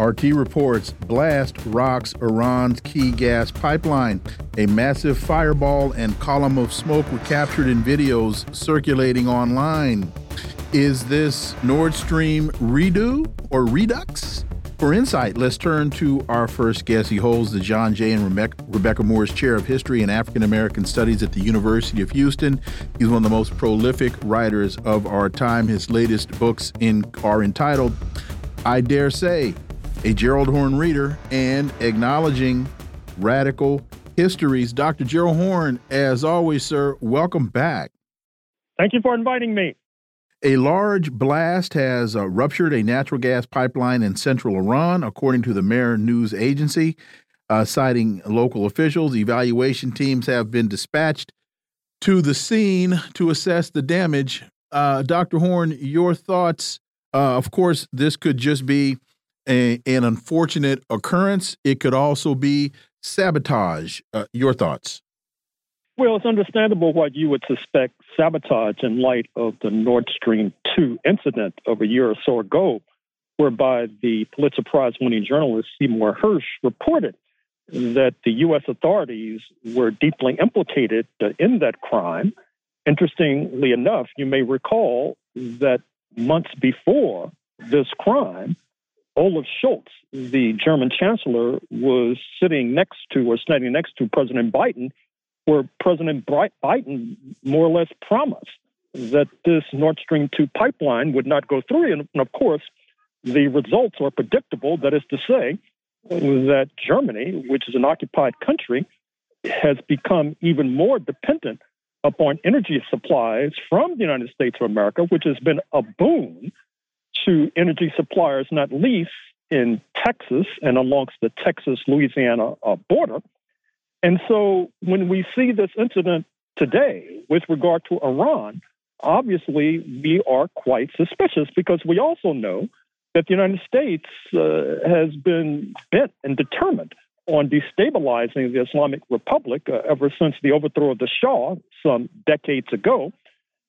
RT reports blast rocks Iran's key gas pipeline. A massive fireball and column of smoke were captured in videos circulating online. Is this Nord Stream redo or redux? For insight, let's turn to our first guest. He holds the John J. and Rebecca Moores Chair of History and African American Studies at the University of Houston. He's one of the most prolific writers of our time. His latest books in, are entitled, I Dare Say, a Gerald Horne reader, and acknowledging radical histories. Dr. Gerald Horne, as always, sir, welcome back. Thank you for inviting me. A large blast has uh, ruptured a natural gas pipeline in central Iran, according to the Mehr News Agency, uh, citing local officials. Evaluation teams have been dispatched to the scene to assess the damage. Uh, Dr. Horne, your thoughts? Uh, of course, this could just be a, an unfortunate occurrence. It could also be sabotage. Uh, your thoughts? Well, it's understandable why you would suspect sabotage in light of the Nord Stream 2 incident of a year or so ago, whereby the Pulitzer Prize winning journalist Seymour Hersh reported that the U.S. authorities were deeply implicated in that crime. Interestingly enough, you may recall that months before this crime, Olaf Scholz, the German chancellor, was sitting next to or standing next to President Biden, where President Biden more or less promised that this Nord Stream 2 pipeline would not go through. And of course, the results are predictable. That is to say, that Germany, which is an occupied country, has become even more dependent upon energy supplies from the United States of America, which has been a boon to energy suppliers, not least in Texas and alongst the Texas Louisiana uh, border. And so when we see this incident today with regard to Iran, obviously we are quite suspicious because we also know that the United States uh, has been bent and determined on destabilizing the Islamic Republic uh, ever since the overthrow of the Shah some decades ago.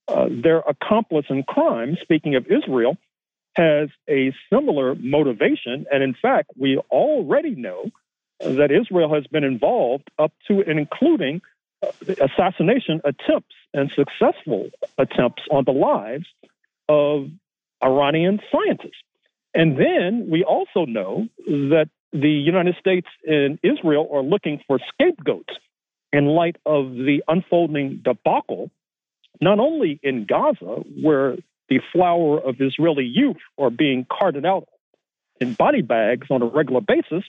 Uh, their accomplice in crime, speaking of Israel, has a similar motivation. And in fact, we already know that Israel has been involved up to and including uh, assassination attempts and successful attempts on the lives of Iranian scientists. And then we also know that the United States and Israel are looking for scapegoats in light of the unfolding debacle, not only in Gaza, where the flower of Israeli youth are being carted out in body bags on a regular basis,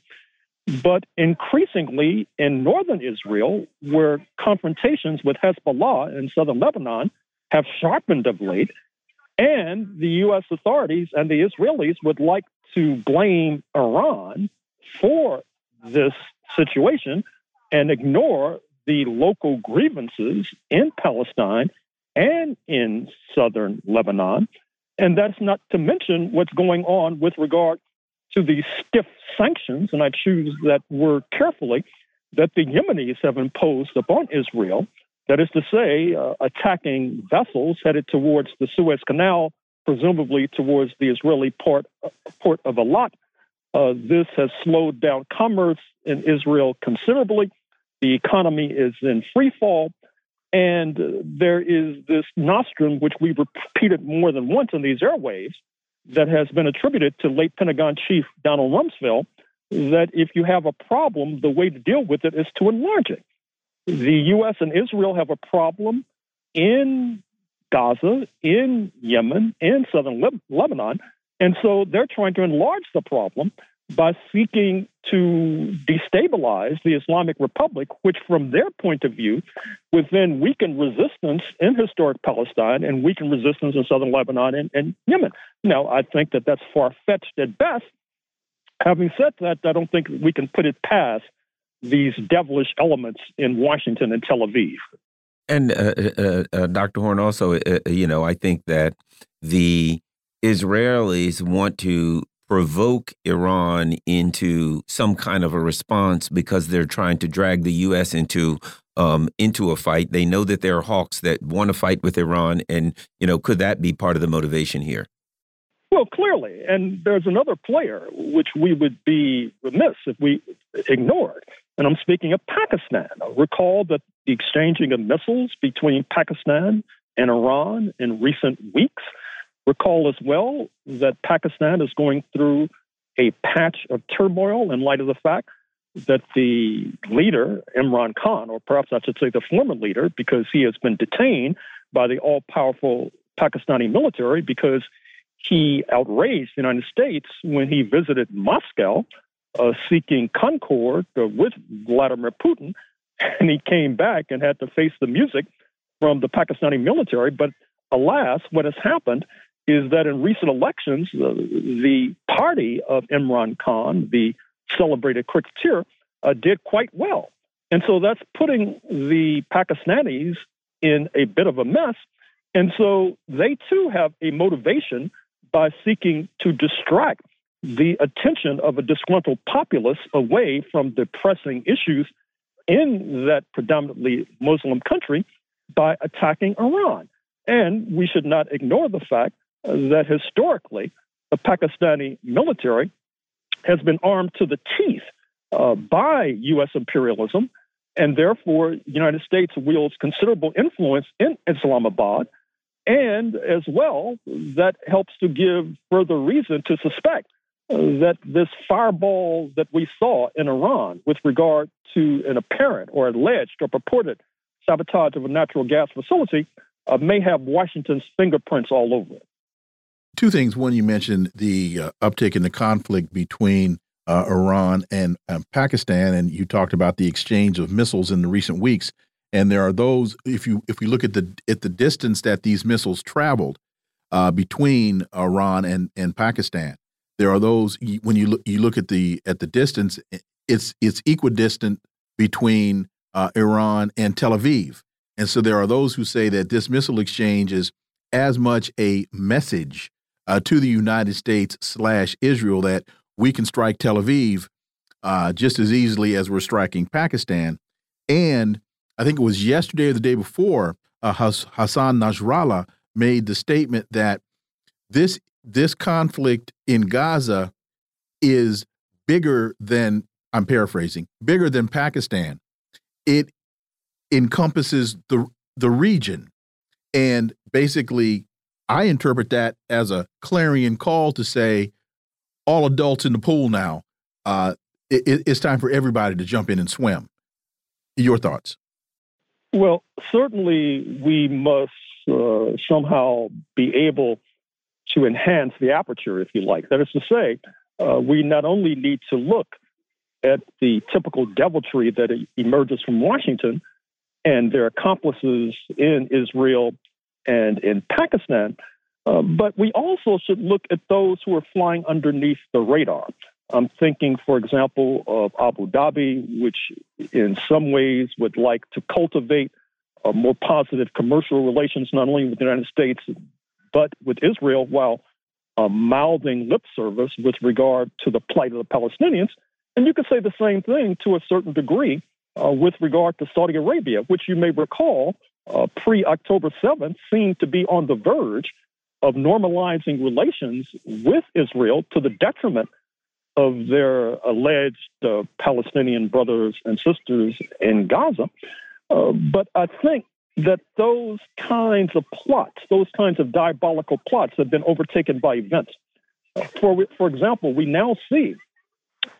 but increasingly in northern Israel, where confrontations with Hezbollah in southern Lebanon have sharpened of late, and the U.S. authorities and the Israelis would like to blame Iran for this situation and ignore the local grievances in Palestine and in southern Lebanon. And that's not to mention what's going on with regard to the stiff sanctions, and I choose that word carefully, that the Yemenis have imposed upon Israel. That is to say, uh, attacking vessels headed towards the Suez Canal, presumably towards the Israeli port, uh, port of Eilat. Uh, this has slowed down commerce in Israel considerably. The economy is in free fall. And there is this nostrum, which we've repeated more than once in these airwaves, that has been attributed to late Pentagon Chief Donald Rumsfeld that if you have a problem, the way to deal with it is to enlarge it. The U.S. and Israel have a problem in Gaza, in Yemen, in southern Lebanon, and so they're trying to enlarge the problem by seeking to destabilize the Islamic Republic, which, from their point of view, would then weaken resistance in historic Palestine and weaken resistance in southern Lebanon and, and Yemen. Now, I think that that's far fetched at best. Having said that, I don't think we can put it past these devilish elements in Washington and Tel Aviv. And uh, uh, uh, Dr. Horne, also, uh, you know, I think that the Israelis want to provoke Iran into some kind of a response because they're trying to drag the U.S. into um, into a fight. They know that there are hawks that want to fight with Iran, and you know, could that be part of the motivation here? Well, clearly, and there's another player which we would be remiss if we ignored, and I'm speaking of Pakistan. Recall that the exchanging of missiles between Pakistan and Iran in recent weeks Recall as well that Pakistan is going through a patch of turmoil in light of the fact that the leader, Imran Khan, or perhaps I should say the former leader, because he has been detained by the all powerful Pakistani military because he outraged the United States when he visited Moscow uh, seeking concord uh, with Vladimir Putin. And he came back and had to face the music from the Pakistani military. But alas, what has happened is that in recent elections, uh, the party of Imran Khan, the celebrated cricketer, uh, did quite well. And so that's putting the Pakistanis in a bit of a mess. And so they too have a motivation by seeking to distract the attention of a disgruntled populace away from the pressing issues in that predominantly Muslim country by attacking Iran. And we should not ignore the fact that historically the Pakistani military has been armed to the teeth uh, by U.S. imperialism, and therefore the United States wields considerable influence in Islamabad, and as well that helps to give further reason to suspect uh, that this fireball that we saw in Iran with regard to an apparent or alleged or purported sabotage of a natural gas facility uh, may have Washington's fingerprints all over it. Two things. One, you mentioned the uh, uptick in the conflict between uh, Iran and um, Pakistan, and you talked about the exchange of missiles in the recent weeks. And there are those. If you if we look at the at the distance that these missiles traveled uh, between Iran and and Pakistan, there are those. When you look you look at the at the distance, it's it's equidistant between uh, Iran and Tel Aviv. And so there are those who say that this missile exchange is as much a message uh, to the United States slash Israel that we can strike Tel Aviv uh, just as easily as we're striking Pakistan. And I think it was yesterday or the day before, uh, Hassan Nasrallah made the statement that this this conflict in Gaza is bigger than I'm paraphrasing, bigger than Pakistan. It encompasses the the region, and basically I interpret that as a clarion call to say, all adults in the pool now. Uh, it, it's time for everybody to jump in and swim. Your thoughts? Well, certainly we must uh, somehow be able to enhance the aperture, if you like. That is to say, uh, we not only need to look at the typical deviltry that emerges from Washington and their accomplices in Israel and in Pakistan. Uh, but we also should look at those who are flying underneath the radar. I'm thinking, for example, of Abu Dhabi, which in some ways would like to cultivate a more positive commercial relations, not only with the United States, but with Israel, while uh, mouthing lip service with regard to the plight of the Palestinians. And you could say the same thing to a certain degree uh, with regard to Saudi Arabia, which you may recall uh, pre October 7th seemed to be on the verge of normalizing relations with Israel to the detriment of their alleged uh, Palestinian brothers and sisters in Gaza. Uh, but I think that those kinds of plots, those kinds of diabolical plots, have been overtaken by events. For, for example, we now see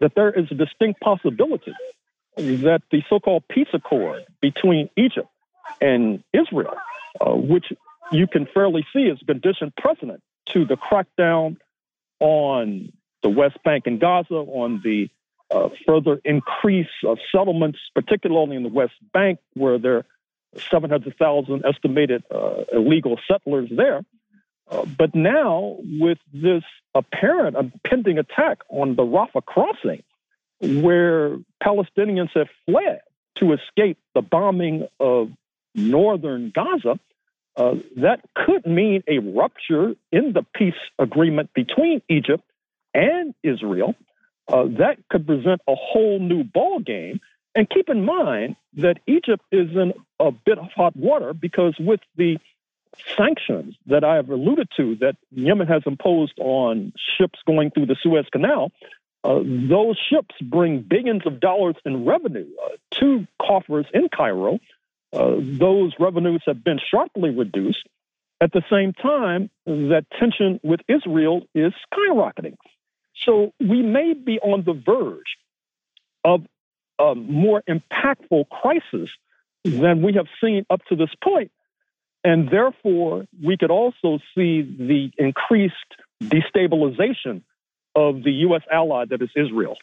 that there is a distinct possibility that the so called peace accord between Egypt and Israel, uh, which you can fairly see as a condition precedent to the crackdown on the West Bank and Gaza, on the uh, further increase of settlements, particularly in the West Bank, where there are 700,000 estimated uh, illegal settlers there. Uh, but now, with this apparent impending attack on the Rafah crossing, where Palestinians have fled to escape the bombing of northern Gaza, uh, that could mean a rupture in the peace agreement between Egypt and Israel. Uh, that could present a whole new ball game. And keep in mind that Egypt is in a bit of hot water because with the sanctions that I have alluded to that Yemen has imposed on ships going through the Suez Canal, uh, those ships bring billions of dollars in revenue uh, to coffers in Cairo. Uh, those revenues have been sharply reduced. At the same time, that tension with Israel is skyrocketing. So we may be on the verge of a more impactful crisis than we have seen up to this point. And therefore, we could also see the increased destabilization of the U.S. ally that is Israel.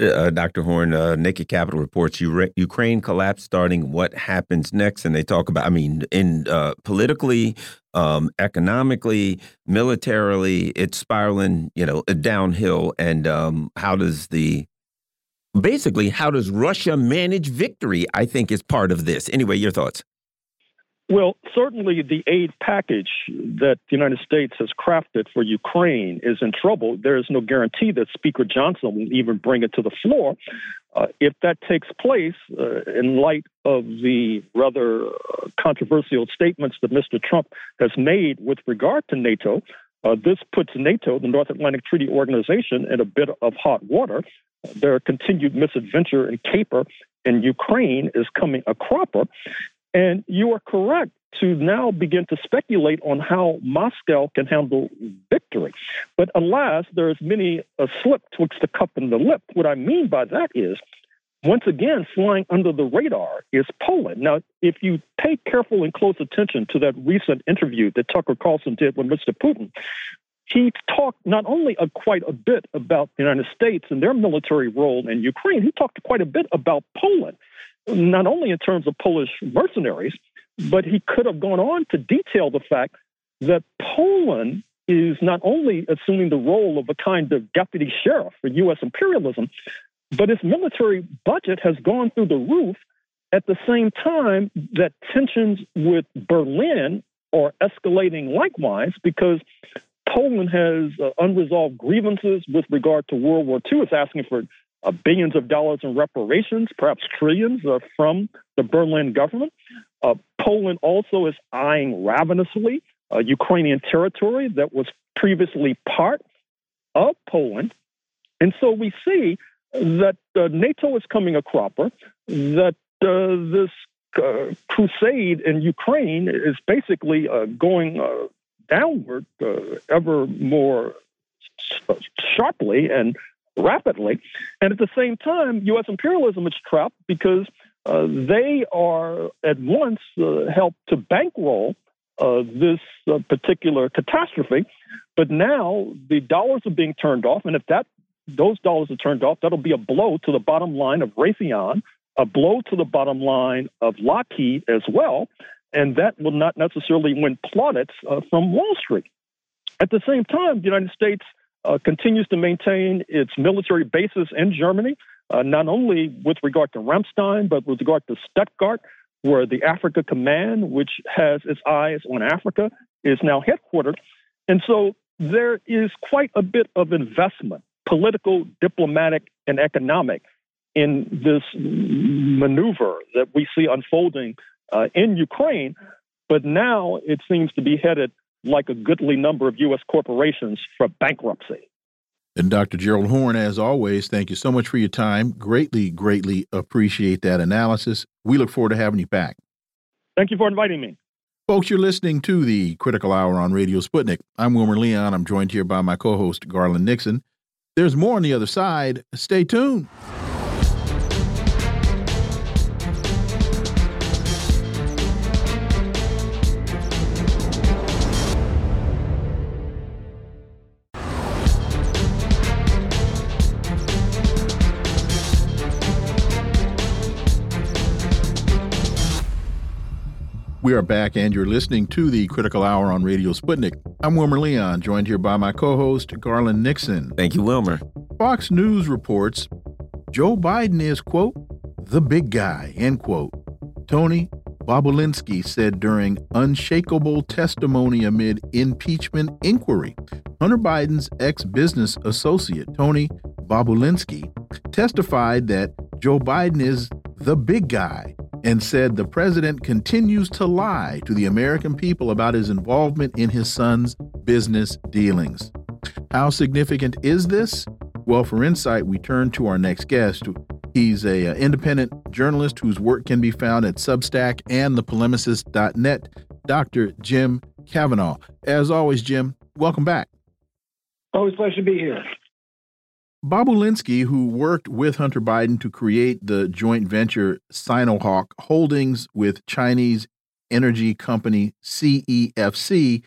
Uh, uh Dr. Horne, uh, Naked Capital reports Ukraine collapse starting. What happens next? And they talk about, I mean, in uh, politically, um, economically, militarily, it's spiraling, you know, downhill. And um, how does the basically how does Russia manage victory? I think is part of this. Anyway, your thoughts. Well, certainly the aid package that the United States has crafted for Ukraine is in trouble. There is no guarantee that Speaker Johnson will even bring it to the floor. Uh, if that takes place, uh, in light of the rather uh, controversial statements that Mr. Trump has made with regard to NATO, uh, this puts NATO, the North Atlantic Treaty Organization, in a bit of hot water. Their continued misadventure and caper in Ukraine is coming a cropper. And you are correct to now begin to speculate on how Moscow can handle victory. But alas, there is many a slip twixt the cup and the lip. What I mean by that is, once again, flying under the radar is Poland. Now, if you pay careful and close attention to that recent interview that Tucker Carlson did with Mr. Putin, he talked not only a, quite a bit about the United States and their military role in Ukraine, he talked quite a bit about Poland not only in terms of Polish mercenaries, but he could have gone on to detail the fact that Poland is not only assuming the role of a kind of deputy sheriff for U.S. imperialism, but its military budget has gone through the roof at the same time that tensions with Berlin are escalating likewise because Poland has uh, unresolved grievances with regard to World War II. It's asking for uh, billions of dollars in reparations, perhaps trillions uh, from the Berlin government. Uh, Poland also is eyeing ravenously uh, Ukrainian territory that was previously part of Poland. And so we see that uh, NATO is coming a cropper, that uh, this crusade in Ukraine is basically going downward ever more sharply and rapidly. And at the same time, U.S. imperialism is trapped because uh, they are at once uh, help to bankroll uh, this uh, particular catastrophe. But now the dollars are being turned off, and if that those dollars are turned off, that'll be a blow to the bottom line of Raytheon, a blow to the bottom line of Lockheed as well, and that will not necessarily win plaudits uh, from Wall Street. At the same time, the United States uh, continues to maintain its military bases in Germany, uh, not only with regard to Ramstein, but with regard to Stuttgart, where the Africa Command, which has its eyes on Africa, is now headquartered. And so there is quite a bit of investment, political, diplomatic, and economic, in this maneuver that we see unfolding uh, in Ukraine. But now it seems to be headed like a goodly number of U.S. corporations for bankruptcy. And Dr. Gerald Horne, as always, thank you so much for your time. Greatly, greatly appreciate that analysis. We look forward to having you back. Thank you for inviting me. Folks, you're listening to the Critical Hour on Radio Sputnik. I'm Wilmer Leon. I'm joined here by my co host, Garland Nixon. There's more on the other side. Stay tuned. We are back, and you're listening to the Critical Hour on Radio Sputnik. I'm Wilmer Leon, joined here by my co host, Garland Nixon. Thank you, Wilmer. Fox News reports Joe Biden is, quote, the big guy, end quote. Tony Bobulinski said during unshakable testimony amid impeachment inquiry. Hunter Biden's ex business associate, Tony Bobulinski, testified that Joe Biden is the big guy and said the president continues to lie to the American people about his involvement in his son's business dealings. How significant is this? Well, for insight, we turn to our next guest. He's a, uh, independent journalist whose work can be found at Substack and thepolemicist.net, Dr. Jim Kavanagh. As always, Jim, welcome back. Always pleasure to be here. Bobulinski, who worked with Hunter Biden to create the joint venture Sinohawk Holdings with Chinese energy company CEFC,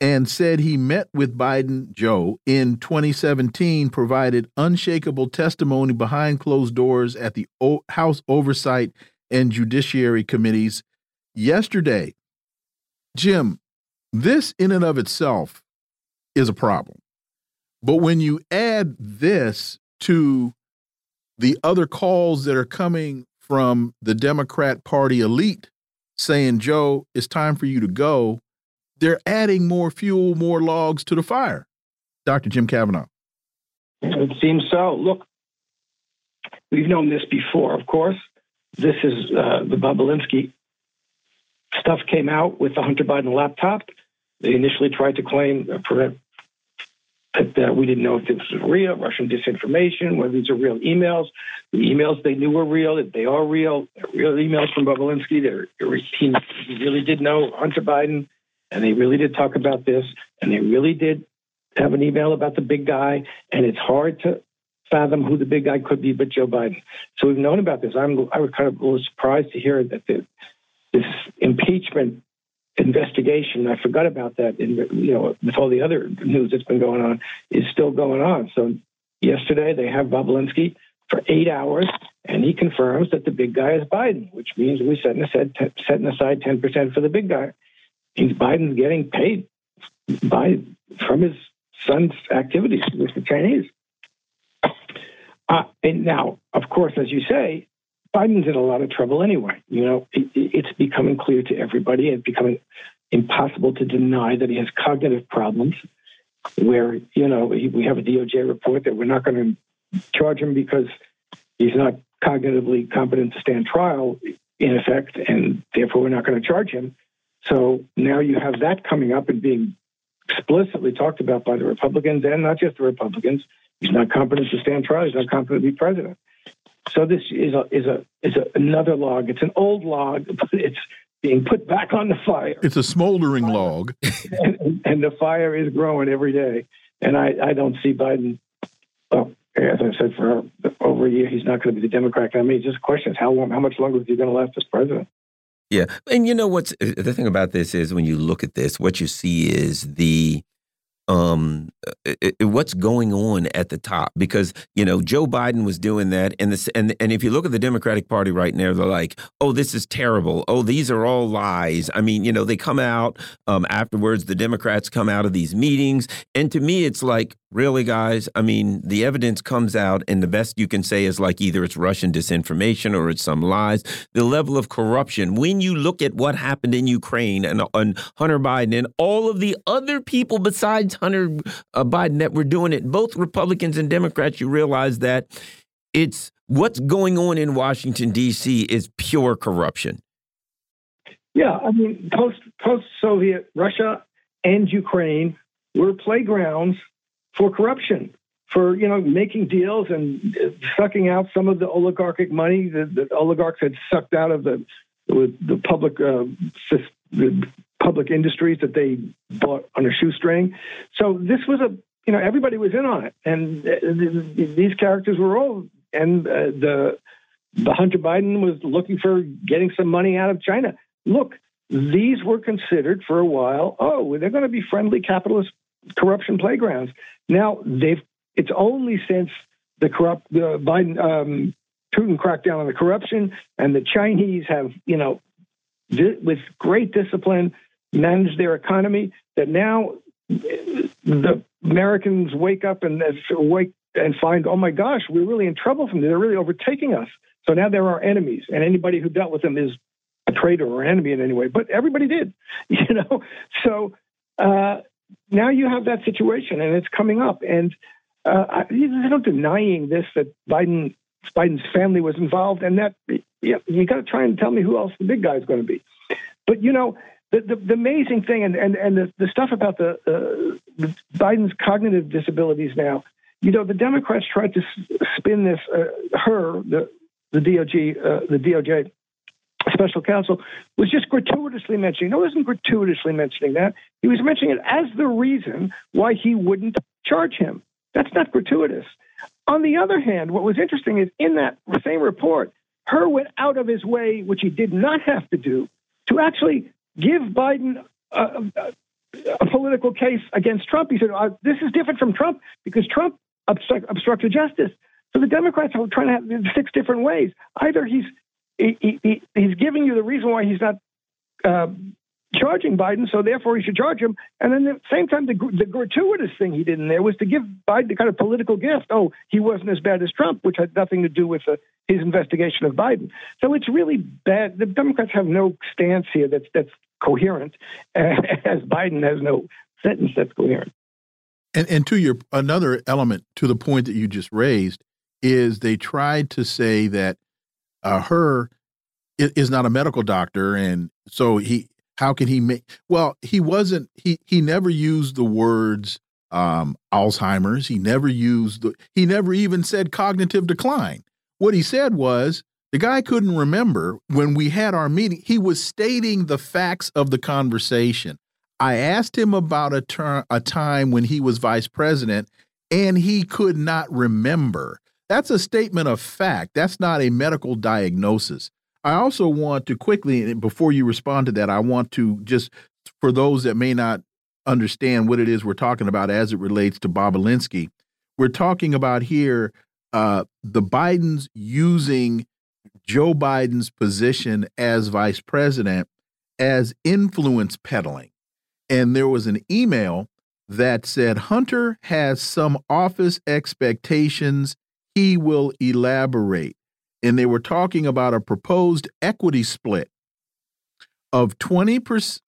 and said he met with Biden Joe in 2017, provided unshakable testimony behind closed doors at the House Oversight and Judiciary Committees yesterday. Jim, this in and of itself is a problem. But when you add this to the other calls that are coming from the Democrat Party elite saying, Joe, it's time for you to go, they're adding more fuel, more logs to the fire. Dr. Jim Kavanagh. It seems so. Look, we've known this before, of course. This is uh, the Bobulinski stuff came out with the Hunter Biden laptop. They initially tried to claim uh, that we didn't know if this was real, Russian disinformation, whether these are real emails. The emails they knew were real, they are real, real emails from Bobulinski. They're, he, he really did know Hunter Biden, and they really did talk about this, and they really did have an email about the big guy, and it's hard to fathom who the big guy could be but Joe Biden. So we've known about this. I'm I was kind of a little surprised to hear that the, this impeachment investigation. I forgot about that. In, you know, with all the other news that's been going on, is still going on. So yesterday they have Bobulinski for eight hours, and he confirms that the big guy is Biden, which means we're setting aside setting aside ten percent for the big guy. Means Biden's getting paid by from his son's activities with the Chinese. Uh, and now, of course, as you say, Biden's in a lot of trouble anyway. You know, it, it's becoming clear to everybody. It's becoming impossible to deny that he has cognitive problems. Where you know we have a DOJ report that we're not going to charge him because he's not cognitively competent to stand trial, in effect, and therefore we're not going to charge him. So now you have that coming up and being explicitly talked about by the Republicans and not just the Republicans. He's not competent to stand trial. He's not competent to be president. So this is a is a is a, another log. It's an old log, but it's being put back on the fire. It's a smoldering log, and, and, the fire is growing every day. And I, I don't see Biden. Well, as I said, for over a year, he's not going to be the Democrat nominee. Just questions how long, how much longer is he going to last as president? Yeah, and you know what's the thing about this is when you look at this, what you see is the um it, it, what's going on at the top? Because you know Joe Biden was doing that and this and and if you look at the Democratic Party right now they're like oh this is terrible. Oh these are all lies. I mean you know they come out um afterwards the Democrats come out of these meetings and to me it's like really guys? I mean the evidence comes out and the best you can say is like either it's Russian disinformation or it's some lies. The level of corruption. When you look at what happened in Ukraine and, and Hunter Biden and all of the other people besides Hunter uh, Biden that we're doing it, both Republicans and Democrats, you realize that it's what's going on in Washington D.C. is pure corruption. Yeah, I mean, post post Soviet Russia and Ukraine were playgrounds for corruption, for you know making deals and sucking out some of the oligarchic money that the oligarchs had sucked out of the the public uh, public industries that they bought on a shoestring. So this was a, you know, everybody was in on it, and uh, these characters were all, and uh, the the Hunter Biden was looking for getting some money out of China. Look, these were considered for a while. Oh, they're going to be friendly capitalist corruption playgrounds. Now they've. It's only since the corrupt the Biden um, Putin crackdown on the corruption, and the Chinese have, you know, with great discipline, managed their economy. That now the Americans wake up and wake and find, oh my gosh, we're really in trouble from them. They're really overtaking us. So now they're our enemies, and anybody who dealt with them is a traitor or enemy in any way. But everybody did, you know. So uh, now you have that situation, and it's coming up. And uh, I, there's no denying this that Biden Biden's family was involved, and that you, you got to try and tell me who else the big guy is going to be. But you know, the, the, the, amazing thing, and and and the, the stuff about the, uh, the Biden's cognitive disabilities now. You know, the Democrats tried to spin this uh, Hur the the DOJ uh, the DOJ special counsel was just gratuitously mentioning. No, wasn't gratuitously mentioning that. He was mentioning it as the reason why he wouldn't charge him. That's not gratuitous. On the other hand, what was interesting is in that same report, Hur went out of his way, which he did not have to do, to actually give Biden a, a, political case against Trump. He said, uh, This is different from Trump because Trump obstruct, obstructed justice. So the Democrats are trying to have six different ways. Either he's he, he, he's giving you the reason why he's not uh, charging Biden, so therefore he should charge him. And then at the same time, the, the gratuitous thing he did in there was to give Biden the kind of political gift. Oh, he wasn't as bad as Trump, which had nothing to do with uh, his investigation of Biden. So it's really bad. The Democrats have no stance here that's that's coherent, as Biden has no sentence that's coherent. And and to your another element to the point that you just raised is they tried to say that uh, Hur is not a medical doctor, and so he how can he make well he wasn't he he never used the words um, alzheimer's he never used the he never even said cognitive decline what he said was the guy couldn't remember when we had our meeting he was stating the facts of the conversation. I asked him about a a time when he was vice president and he could not remember. That's a statement of fact. That's not a medical diagnosis. I also want to quickly, before you respond to that, I want to just, for those that may not understand what it is we're talking about as it relates to Bobulinski, we're talking about here uh, the Bidens using Joe Biden's position as vice president as influence peddling. And there was an email that said Hunter has some office expectations. He will elaborate and they were talking about a proposed equity split of 20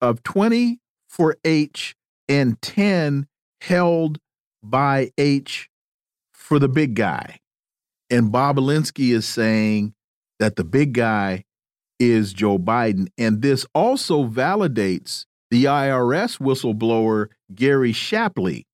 of 20 for H and 10 held by H for the big guy. And Bobulinski is saying that the big guy is Joe Biden. And this also validates the IRS whistleblower Gary Shapley,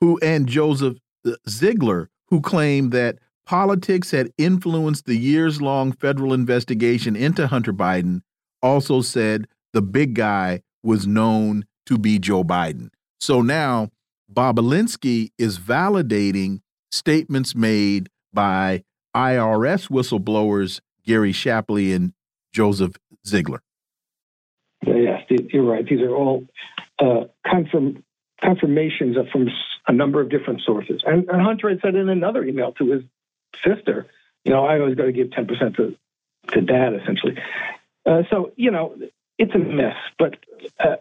who and Joseph uh, Ziegler, who claimed that politics had influenced the years long federal investigation into Hunter Biden, also said the big guy was known to be Joe Biden. So now Bobulinski is validating statements made by IRS whistleblowers Gary Shapley and Joseph Ziegler. Yes, you're right. These are all uh, confirm, confirmations from a number of different sources. And, and Hunter had said in another email to his sister. You know, I always got to give 10% to, to dad, essentially. Uh, so, you know, it's a mess, but uh,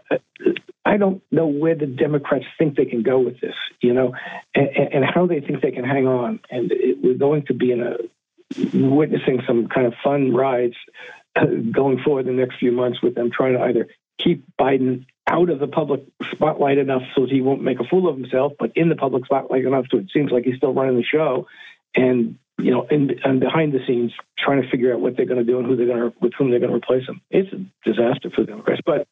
I don't know where the Democrats think they can go with this, you know, and, and how they think they can hang on. And it, we're going to be in a witnessing some kind of fun rides uh, going forward the next few months with them trying to either keep Biden out of the public spotlight enough so he won't make a fool of himself, but in the public spotlight enough so it seems like he's still running the show, and you know, and, and behind the scenes trying to figure out what they're going to do and who they're going to with whom they're going to replace them. It's a disaster for the Democrats, but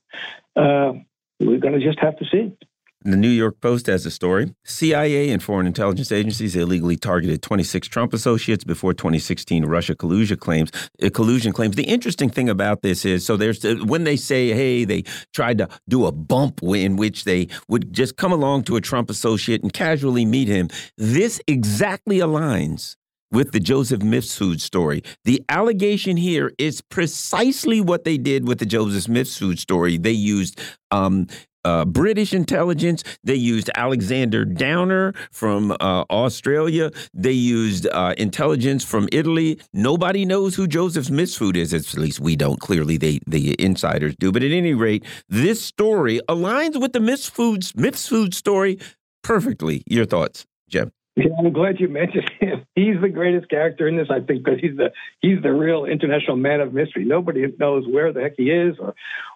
uh, we're going to just have to see. The New York Post has a story. CIA and foreign intelligence agencies illegally targeted 26 Trump associates before 2016 Russia collusion claims. Uh, collusion claims. The interesting thing about this is, so there's uh, when they say, hey, they tried to do a bump in which they would just come along to a Trump associate and casually meet him. This exactly aligns with the Joseph Mifsud story. The allegation here is precisely what they did with the Joseph Mifsud story. They used um, uh, British intelligence. They used Alexander Downer from uh, Australia. They used uh, intelligence from Italy. Nobody knows who Joseph Mifsud is. At least we don't. Clearly, they the insiders do. But at any rate, this story aligns with the Mifsud story perfectly. Your thoughts, Jim? Yeah, I'm glad you mentioned him. He's the greatest character in this, I think, because he's the he's the real international man of mystery. Nobody knows where the heck he is, or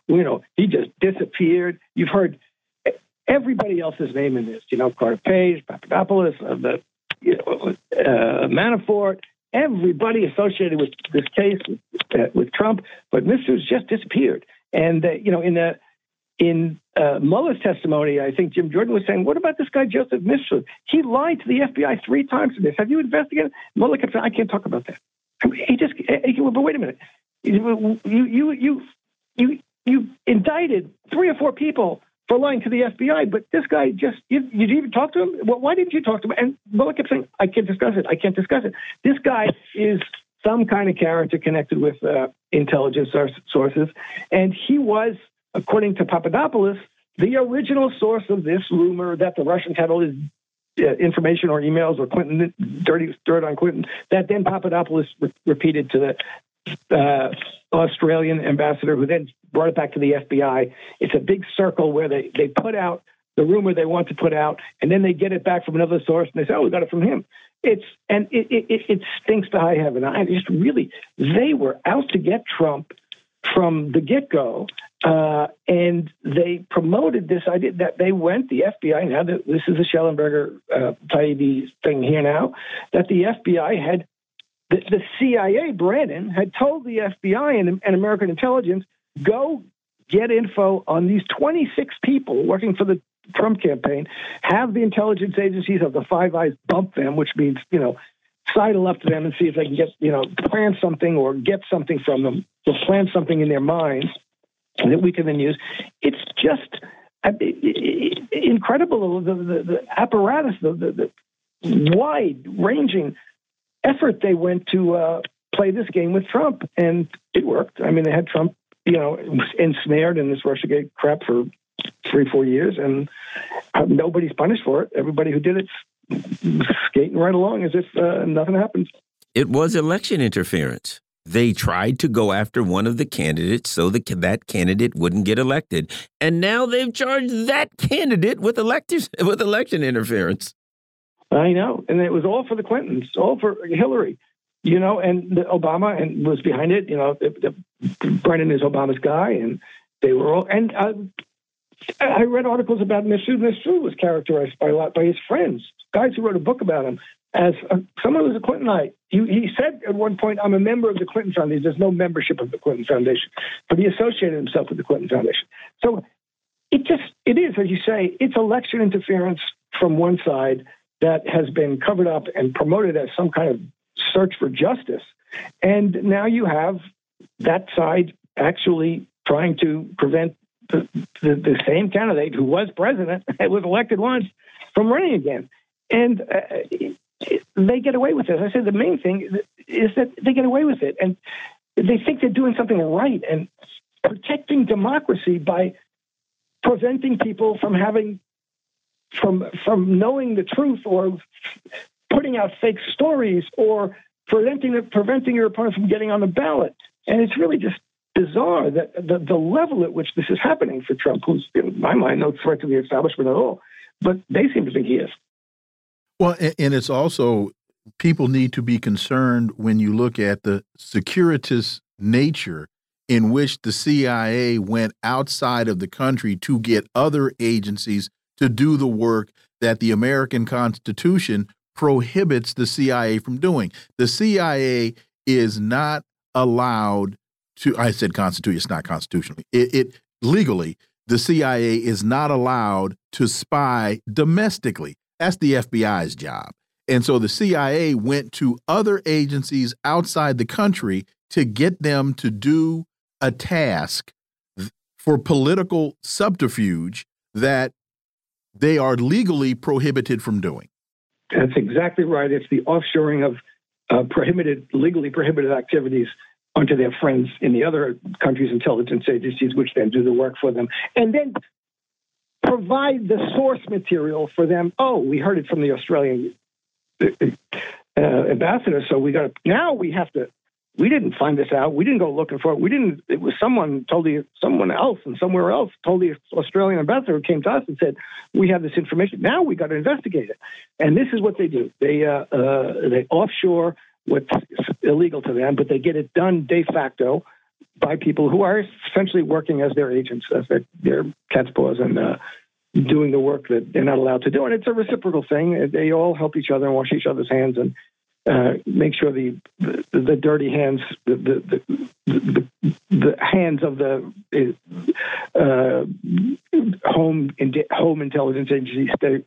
you know, he just disappeared. You've heard everybody else's name in this. You know, Carter Page, Papadopoulos, uh, the you know, uh, Manafort, everybody associated with this case with, uh, with Trump, but Mifsud's just disappeared. And uh, you know, in the in uh, Mueller's testimony, I think Jim Jordan was saying, "What about this guy Joseph Mifsud? He lied to the FBI three times for this. Have you investigated?" Mueller kept saying, "I can't talk about that." I mean, he just, he, but wait a minute, you you you you you indicted three or four people for lying to the FBI, but this guy just you, you even talk to him. Well, why didn't you talk to him? And Mueller kept saying, "I can't discuss it. I can't discuss it." This guy is some kind of character connected with uh, intelligence sources, and he was according to Papadopoulos, the original source of this rumor that the Russians had all this uh, information or emails or Clinton dirty dirt on Clinton that then Papadopoulos re- repeated to the uh, Australian ambassador, who then brought it back to the FBI. It's a big circle where they they put out the rumor they want to put out, and then they get it back from another source, and they say, "Oh, we got it from him." It's and it it, it stinks to high heaven. I just really they were out to get Trump from the get go. Uh, and they promoted this idea that they went, the FBI, now that this is the Shellenberger uh, Taibbi thing here now, that the FBI had, the, the CIA, Brennan, had told the FBI and, and American intelligence, go get info on these 26 people working for the Trump campaign, have the intelligence agencies of the Five Eyes bump them, which means, you know, sidle up to them and see if they can get, you know, plan something or get something from them, or plan something in their minds that we can then use. It's just incredible the, the, the apparatus, the, the, the wide ranging effort they went to uh, play this game with Trump, and it worked. I mean, they had Trump, you know, ensnared in this RussiaGate crap for three, four years, and uh, nobody's punished for it. Everybody who did it skating right along as if uh, nothing happened. It was election interference. They tried to go after one of the candidates so that that candidate wouldn't get elected, and now they've charged that candidate with electors with election interference. I know, and it was all for the Clintons, all for Hillary, you know, and Obama and was behind it. You know, Brennan is Obama's guy, and they were all. And uh, I read articles about Mifsud. Mifsud was characterized by a lot by his friends, guys who wrote a book about him as a, someone who's a Clintonite. He, he said at one point, "I'm a member of the Clinton Foundation." There's no membership of the Clinton Foundation, but he associated himself with the Clinton Foundation. So it just it is, as you say, it's election interference from one side that has been covered up and promoted as some kind of search for justice, and now you have that side actually trying to prevent the, the, the same candidate who was president, who was elected once, from running again. And uh, they get away with it. I said the main thing is that they get away with it, and they think they're doing something right and protecting democracy by preventing people from having from from knowing the truth or putting out fake stories or preventing preventing your opponent from getting on the ballot. And it's really just bizarre that the, the level at which this is happening for Trump, who's in my mind no threat to the establishment at all, but they seem to think he is. Well, and it's also people need to be concerned when you look at the securitist nature in which the CIA went outside of the country to get other agencies to do the work that the American Constitution prohibits the CIA from doing. The CIA is not allowed to I said constitution, it's not constitutionally. It, it legally, the CIA is not allowed to spy domestically. That's the FBI's job. And so the CIA went to other agencies outside the country to get them to do a task for political subterfuge that they are legally prohibited from doing. That's exactly right. It's the offshoring of uh, prohibited, legally prohibited activities onto their friends in the other countries' intelligence agencies, which then do the work for them. And then provide the source material for them. Oh, we heard it from the Australian uh, uh ambassador, so we got now we have to. We didn't find this out. We didn't go looking for it. We didn't. It was someone told the someone else and somewhere else told the Australian ambassador who came to us and said we have this information. Now we got to investigate it. And this is what they do. They uh, uh, they offshore what's illegal to them, but they get it done de facto by people who are essentially working as their agents, as their, their cat's paws, and uh, doing the work that they're not allowed to do. And it's a reciprocal thing. They all help each other and wash each other's hands and uh, make sure the, the, the dirty hands, the the, the, the hands of the uh, home home intelligence agencies stay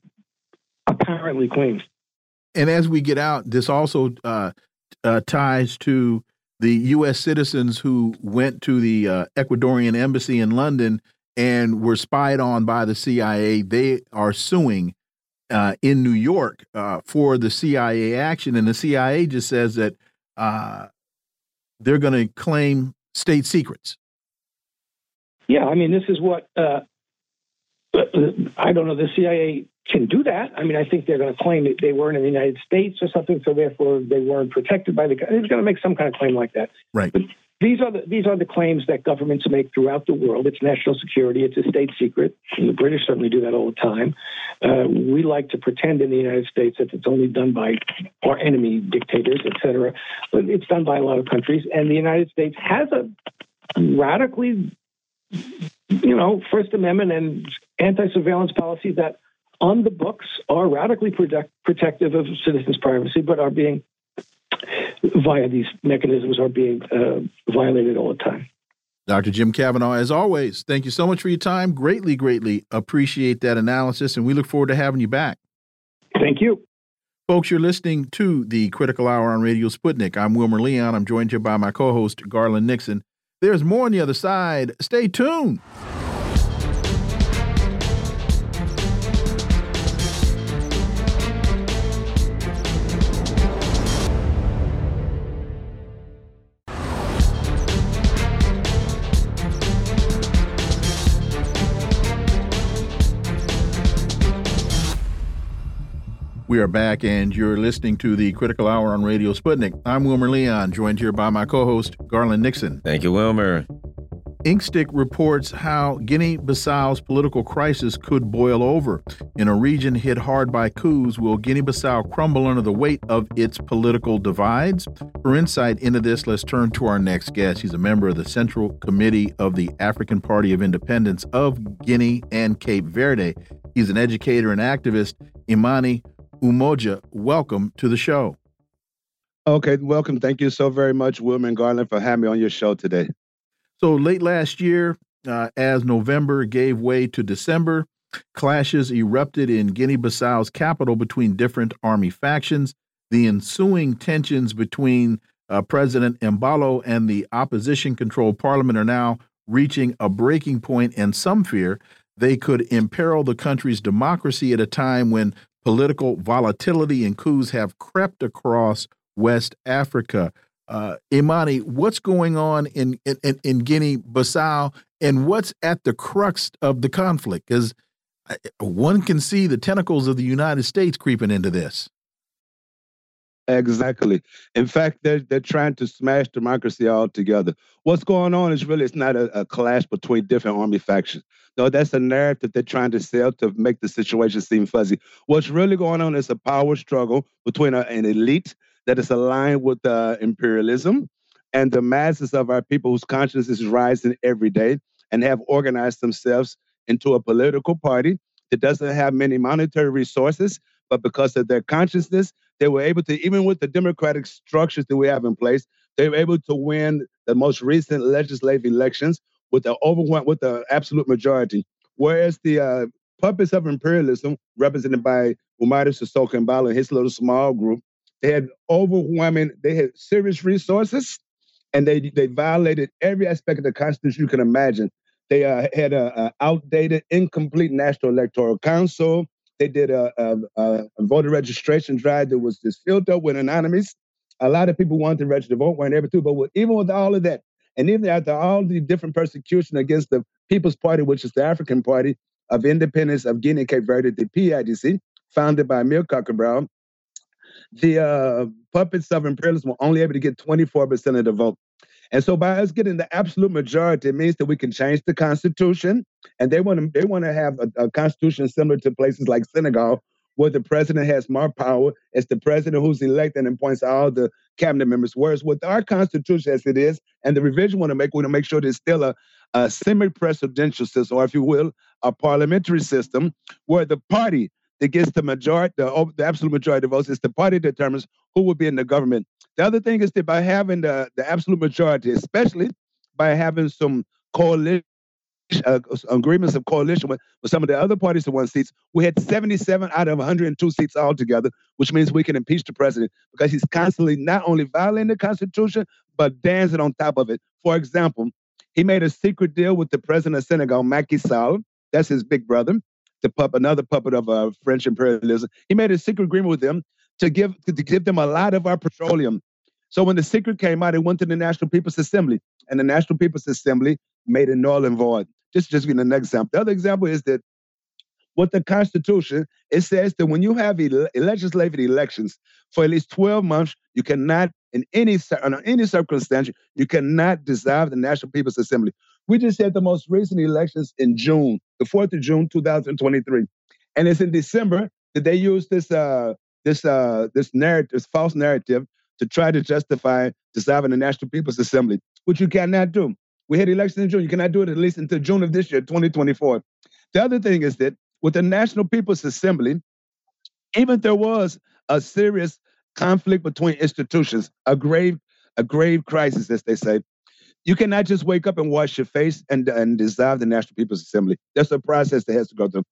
apparently clean. And as we get out, this also uh, uh ties to the U.S. citizens who went to the uh, Ecuadorian embassy in London and were spied on by the CIA. They are suing uh, in New York uh, for the CIA action, and the CIA just says that uh, they're going to claim state secrets. Yeah, I mean, this is what uh, I don't know. The CIA can do that. I mean, I think they're going to claim that they weren't in the United States or something, so therefore they weren't protected by the. It's going to make some kind of claim like that. Right. But these are the these are the claims that governments make throughout the world. It's national security. It's a state secret. And the British certainly do that all the time. Uh, we like to pretend in the United States that it's only done by our enemy dictators, et cetera. But it's done by a lot of countries, and the United States has a radically, you know, First Amendment and anti-surveillance policies that on the books are radically protect, protective of citizens' privacy, but are being via these mechanisms are being uh, violated all the time. Dr. Jim Kavanagh, as always, thank you so much for your time. Greatly, greatly appreciate that analysis, and we look forward to having you back. Thank you. Folks, you're listening to the Critical Hour on Radio Sputnik. I'm Wilmer Leon. I'm joined here by my co host, Garland Nixon. There's more on the other side. Stay tuned. We are back, and you're listening to the Critical Hour on Radio Sputnik. I'm Wilmer Leon, joined here by my co host, Garland Nixon. Thank you, Wilmer. Inkstick reports how Guinea Bissau's political crisis could boil over. In a region hit hard by coups, will Guinea Bissau crumble under the weight of its political divides? For insight into this, let's turn to our next guest. He's a member of the Central Committee of the African Party of Independence of Guinea and Cape Verde. He's an educator and activist. Imani Umoja, welcome to the show. Okay, welcome. Thank you so very much, Wilmer Garland, for having me on your show today. So, late last year, uh, as November gave way to December, clashes erupted in Guinea Bissau's capital between different army factions. The ensuing tensions between uh, President Embalo and the opposition controlled parliament are now reaching a breaking point, and some fear they could imperil the country's democracy at a time when political volatility and coups have crept across West Africa. Uh, Imani, what's going on in, in, in Guinea Bissau and what's at the crux of the conflict? Because one can see the tentacles of the United States creeping into this. Exactly. In fact, they're they're trying to smash democracy altogether. What's going on is really it's not a, a clash between different army factions. No, that's a narrative they're trying to sell to make the situation seem fuzzy. What's really going on is a power struggle between a, an elite that is aligned with uh, imperialism and the masses of our people whose conscience is rising every day and have organized themselves into a political party that doesn't have many monetary resources, but because of their consciousness, they were able to, even with the democratic structures that we have in place, they were able to win the most recent legislative elections with the overwhelm with the absolute majority. Whereas the uh, puppets of imperialism, represented by Umaro Sissoco Embalo and his little small group, they had overwhelming, they had serious resources, and they they violated every aspect of the Constitution you can imagine. They uh, had a, a, outdated, incomplete National Electoral Council. They did a, a, a, voter registration drive that was just filled up with anonymous. A lot of people wanted to register to vote, weren't able to. But with, even with all of that, and even after all the different persecution against the People's Party, which is the African Party, of Independence of Guinea Cape Verde, the PIGC, founded by Amilcar Cabral, the uh, puppets of imperialism were only able to get 24% of the vote. And so by us getting the absolute majority, it means that we can change the constitution. And they want to they want to have a, a constitution similar to places like Senegal, where the president has more power. It's the president who's elected and appoints all the cabinet members. Whereas with our constitution as it is, and the revision we want to make, we want to make sure there's still a, a semi-presidential system, or if you will, a parliamentary system, where the party that gets the majority, the, the absolute majority of votes, is the party that determines who will be in the government. The other thing is that by having the, the absolute majority, especially by having some coalition uh, agreements of coalition with, with some of the other parties that won seats, we had 77 out of 102 seats altogether, which means we can impeach the president because he's constantly not only violating the Constitution, but dancing on top of it. For example, he made a secret deal with the president of Senegal, Macky Sall. That's his big brother, the pup, another puppet of uh, French imperialism. He made a secret agreement with them to give to give them a lot of our petroleum. So when the secret came out, it went to the National People's Assembly, and the National People's Assembly made it null and void. Just just being an example. The other example is that what the Constitution, it says that when you have ele- legislative elections for at least 12 months, you cannot, in any under any circumstance, you cannot dissolve the National People's Assembly. We just had the most recent elections in June, the 4th of June, 2023. And it's in December that they use this uh, this uh, this narrative, this false narrative, to try to justify dissolving the National People's Assembly, which you cannot do. We had elections in June. You cannot do it at least until June of this year, 2024. The other thing is that with the National People's Assembly, even if there was a serious conflict between institutions, a grave, a grave crisis, as they say. You cannot just wake up and wash your face and, and dissolve the National People's Assembly. There's a process that has to go through.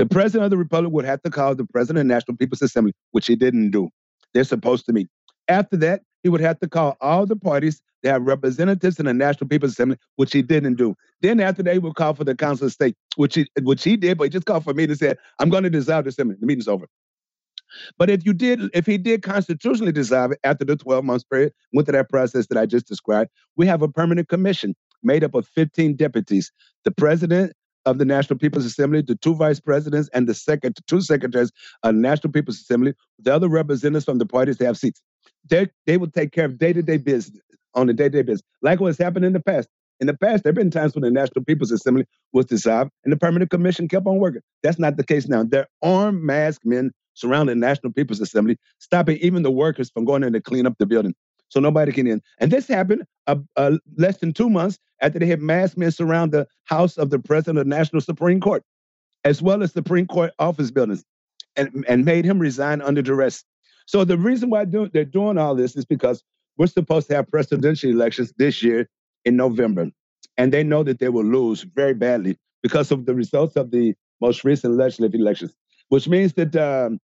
The president of the republic would have to call the president of the National People's Assembly, which he didn't do. They're supposed to meet. After that, he would have to call all the parties that have representatives in the National People's Assembly, which he didn't do. Then after that, he would call for the Council of State, which he which he did, but he just called for me and said, I'm going to dissolve the assembly. The meeting's over. But if you did, if he did constitutionally dissolve it after the 12 months period, went through that process that I just described, we have a permanent commission made up of 15 deputies. The president of the National People's Assembly, the two vice presidents, and the second two secretaries of National People's Assembly, the other representatives from the parties they have seats. They they will take care of day-to-day business on the day-to-day business, like what's happened in the past. In the past, there have been times when the National People's Assembly was dissolved and the Permanent Commission kept on working. That's not the case now. There are armed masked men surrounding the National People's Assembly, stopping even the workers from going in to clean up the building so nobody can in. And this happened uh, uh, less than two months after they had mass men surround the house of the president of the National Supreme Court, as well as Supreme Court office buildings, and, and made him resign under duress. So the reason why do, they're doing all this is because we're supposed to have presidential elections this year in November, and they know that they will lose very badly because of the results of the most recent legislative elections. Which means that um,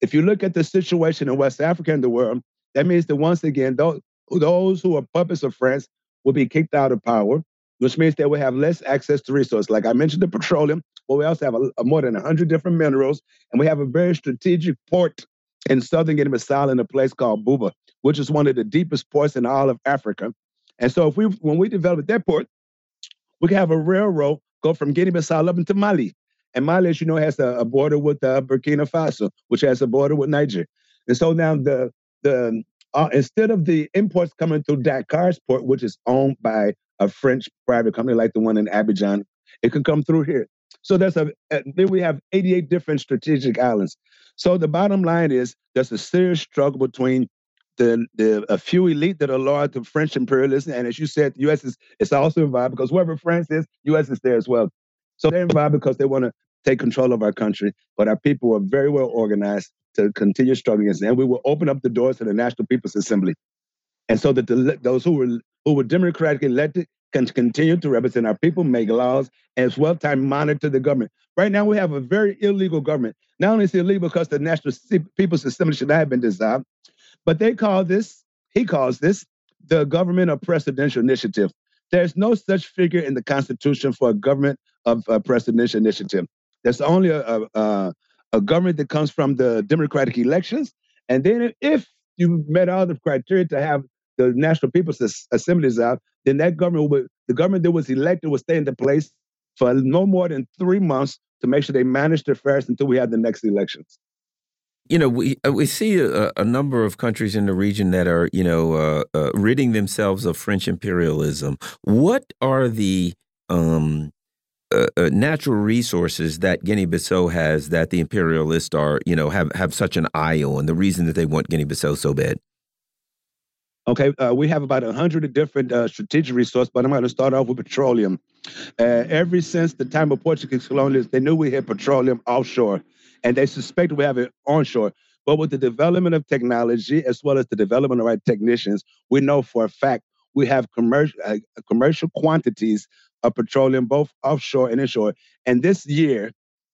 if you look at the situation in West Africa and the world, that means that once again, those, those who are puppets of France will be kicked out of power, which means they will have less access to resources. Like I mentioned, the petroleum, but we also have a, a more than 100 different minerals, and we have a very strategic port in southern Guinea-Bissau in a place called Buba, which is one of the deepest ports in all of Africa. And so if we when we develop that port, we can have a railroad go from Guinea-Bissau up into Mali. And Mali, as you know, has a, a border with uh, Burkina Faso, which has a border with Niger. And so now the the uh, instead of the imports coming through Dakar's port, which is owned by a French private company like the one in Abidjan, it can come through here. So there's a, uh, then we have 88 different strategic islands. So the bottom line is there's a serious struggle between the the a few elite that are loyal to French imperialism, and as you said, the U.S. is, it's also involved because wherever France is, U.S. is there as well. So they're involved because they want to take control of our country, but our people were very well organized to continue struggling. And we will open up the doors to the National People's Assembly. And so that the, those who were who were democratically elected can continue to represent our people, make laws, and as well time monitor the government. Right now, we have a very illegal government. Not only is it illegal because the National People's Assembly should not have been dissolved, but they call this, he calls this, the government of presidential initiative. There's no such figure in the Constitution for a government of uh, presidential initiative. There's only a, a, a, government that comes from the democratic elections. And then if you met all the criteria to have the National People's Assemblies out, then that government would, the government that was elected would stay into place for no more than three months to make sure they manage their affairs until we have the next elections. You know, we uh, we see a, a, number of countries in the region that are, you know, uh, uh, ridding themselves of French imperialism. What are the um, uh, uh, natural resources that Guinea-Bissau has that the imperialists are, you know, have have such an eye on? The reason that they want Guinea-Bissau so bad. Okay, uh, we have about a hundred different uh, strategic resources, but I'm going to start off with petroleum. Uh, ever since the time of Portuguese colonialists, they knew we had petroleum offshore, and they suspected we have it onshore. But with the development of technology as well as the development of our technicians, we know for a fact we have commercial uh, commercial quantities of petroleum, both offshore and inshore. And this year,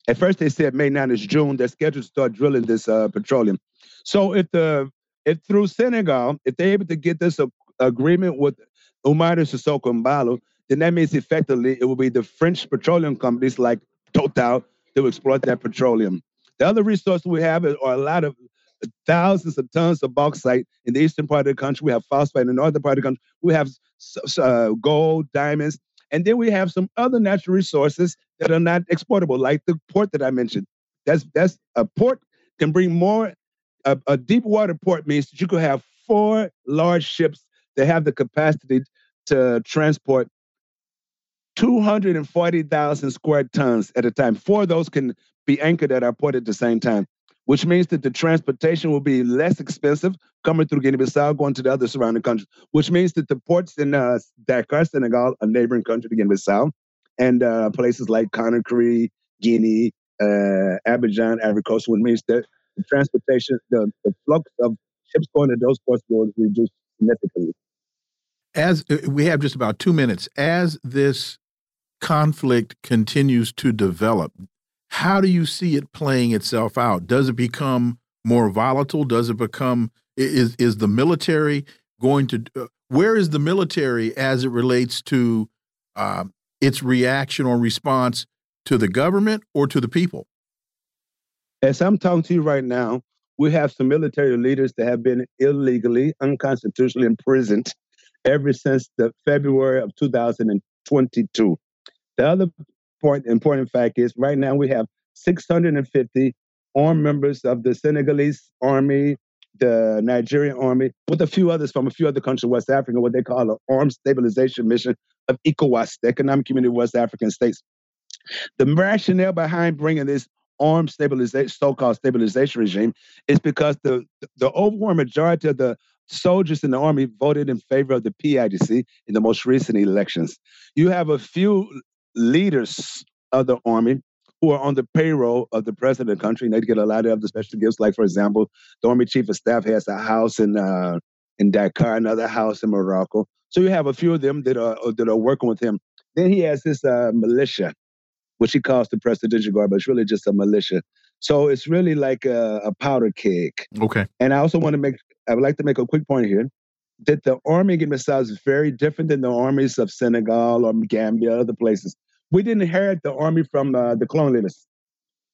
at first they said May 9 is June, they're scheduled to start drilling this uh, petroleum. So if the if through Senegal, if they're able to get this a, agreement with Umaro Sissoco Embaló, then that means effectively it will be the French petroleum companies like Total to exploit that petroleum. The other resources we have are a lot of thousands of tons of bauxite in the eastern part of the country. We have phosphate in the northern part of the country. We have uh, gold, diamonds, and then we have some other natural resources that are not exportable, like the port that I mentioned. That's that's a port can bring more. A, a deep water port means that you could have four large ships that have the capacity to transport 240,000 square tons at a time. Four of those can be anchored at our port at the same time which means that the transportation will be less expensive coming through Guinea-Bissau, going to the other surrounding countries, which means that the ports in uh, Dakar, Senegal, a neighboring country to Guinea-Bissau, and uh, places like Conakry, Guinea, uh, Abidjan, Coast, which means that the transportation, the, the flux of ships going to those ports will reduce significantly. As uh, we have just about two minutes, as this conflict continues to develop, how do you see it playing itself out? Does it become more volatile? Does it become is is the military going to uh, where is the military as it relates to uh, its reaction or response to the government or to the people? As I'm talking to you right now, we have some military leaders that have been illegally, unconstitutionally imprisoned ever since the February of 2022. The other important, important fact is right now we have 650 armed members of the Senegalese army, the Nigerian army, with a few others from a few other countries in West Africa, what they call an armed stabilization mission of ECOWAS, the Economic Community of West African States. The rationale behind bringing this armed stabilization, so-called stabilization regime, is because the the overwhelming majority of the soldiers in the army voted in favor of the PIDC in the most recent elections. You have a few leaders of the army who are on the payroll of the president of the country, and they get a lot of the special gifts. Like, for example, the army chief of staff has a house in uh, in Dakar, another house in Morocco. So you have a few of them that are that are working with him. Then he has this uh, militia, which he calls the presidential guard, but it's really just a militia. So it's really like a, a powder keg. Okay. And I also want to make, I would like to make a quick point here that the army in Mississippi is very different than the armies of Senegal or Gambia, other places. We didn't inherit the army from uh, the colonialists.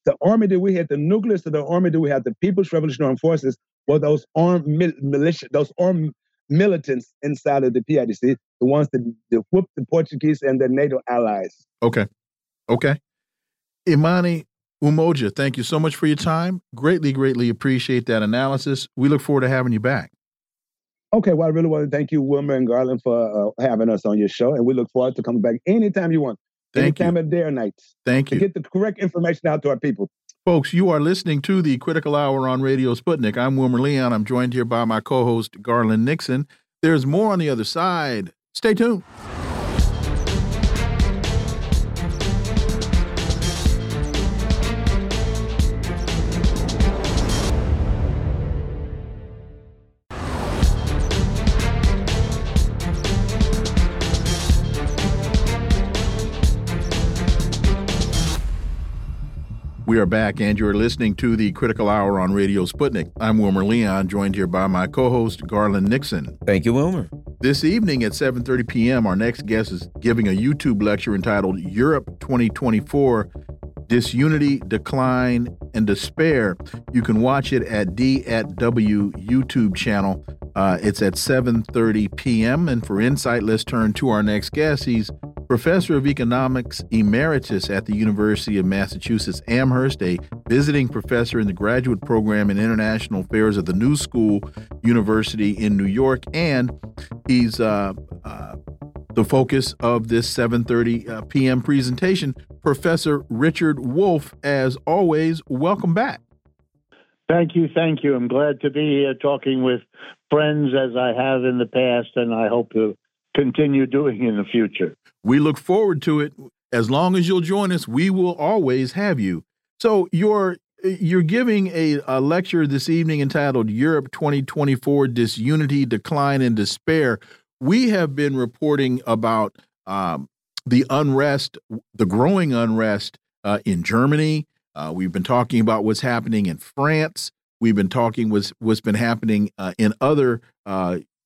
The army that we had, the nucleus of the army that we had, the People's Revolutionary Forces, were those armed mil- militia, those armed militants inside of the PIDC, the ones that, that whooped the Portuguese and their NATO allies. Okay. Okay. Imani Umoja, thank you so much for your time. Greatly, greatly appreciate that analysis. We look forward to having you back. Okay, well, I really want to thank you, Wilmer and Garland, for uh, having us on your show, and we look forward to coming back anytime you want. Thank anytime you. of day or night. Thank you. To get the correct information out to our people. Folks, you are listening to the Critical Hour on Radio Sputnik. I'm Wilmer Leon. I'm joined here by my co host, Garland Nixon. There's more on the other side. Stay tuned. We are back, and you're listening to the Critical Hour on Radio Sputnik. I'm Wilmer Leon, joined here by my co-host Garland Nixon. Thank you, Wilmer. This evening at 7:30 p.m., our next guest is giving a YouTube lecture entitled "Europe 2024: Disunity, Decline, and Despair." You can watch it at D at W YouTube channel. Uh, it's at 7:30 p.m. And for insight, let's turn to our next guest. He's professor of economics emeritus at the University of Massachusetts Amherst, a visiting professor in the graduate program in international affairs at the New School University in New York, and he's uh, uh, the focus of this 7:30 uh, p.m. presentation. Professor Richard Wolff, as always, welcome back. Thank you, thank you. I'm glad to be here talking with friends as I have in the past, and I hope to continue doing in the future. We look forward to it. As long as you'll join us, we will always have you. So you're you're giving a, a lecture this evening entitled Europe 2024 Disunity, Decline, and Despair. We have been reporting about um, the unrest, the growing unrest uh, in Germany. Uh, we've been talking about what's happening in France. We've been talking what's what's been happening uh, in other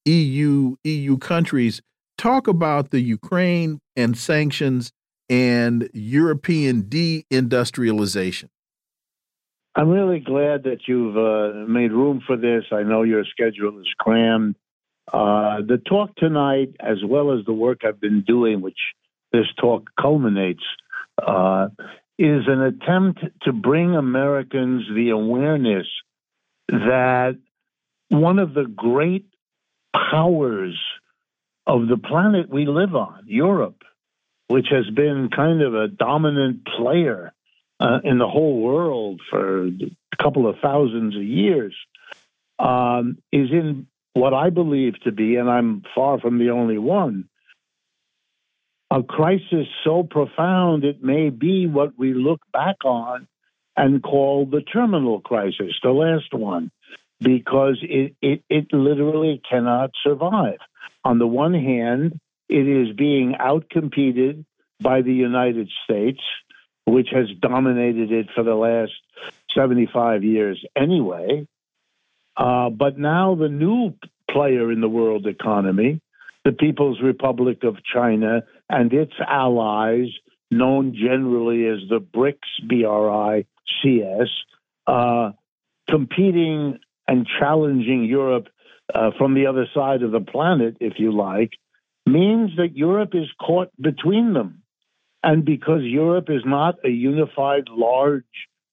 EU uh, EU countries talk about the Ukraine and sanctions and European deindustrialization. I'm really glad that you've uh, made room for this. I know your schedule is crammed. Uh, the talk tonight, as well as the work I've been doing, which this talk culminates, uh, is an attempt to bring Americans the awareness that one of the great powers of the planet we live on, Europe, which has been kind of a dominant player uh, in the whole world for a couple of thousands of years, um, is in what I believe to be, and I'm far from the only one, a crisis so profound it may be what we look back on and call the terminal crisis, the last one, because it, it, it literally cannot survive. On the one hand, it is being outcompeted by the United States, which has dominated it for the last 75 years anyway. Uh, but now the new player in the world economy, the People's Republic of China and its allies, known generally as the BRICS, B R I C S, uh, competing and challenging Europe uh, from the other side of the planet, if you like, means that Europe is caught between them. And because Europe is not a unified large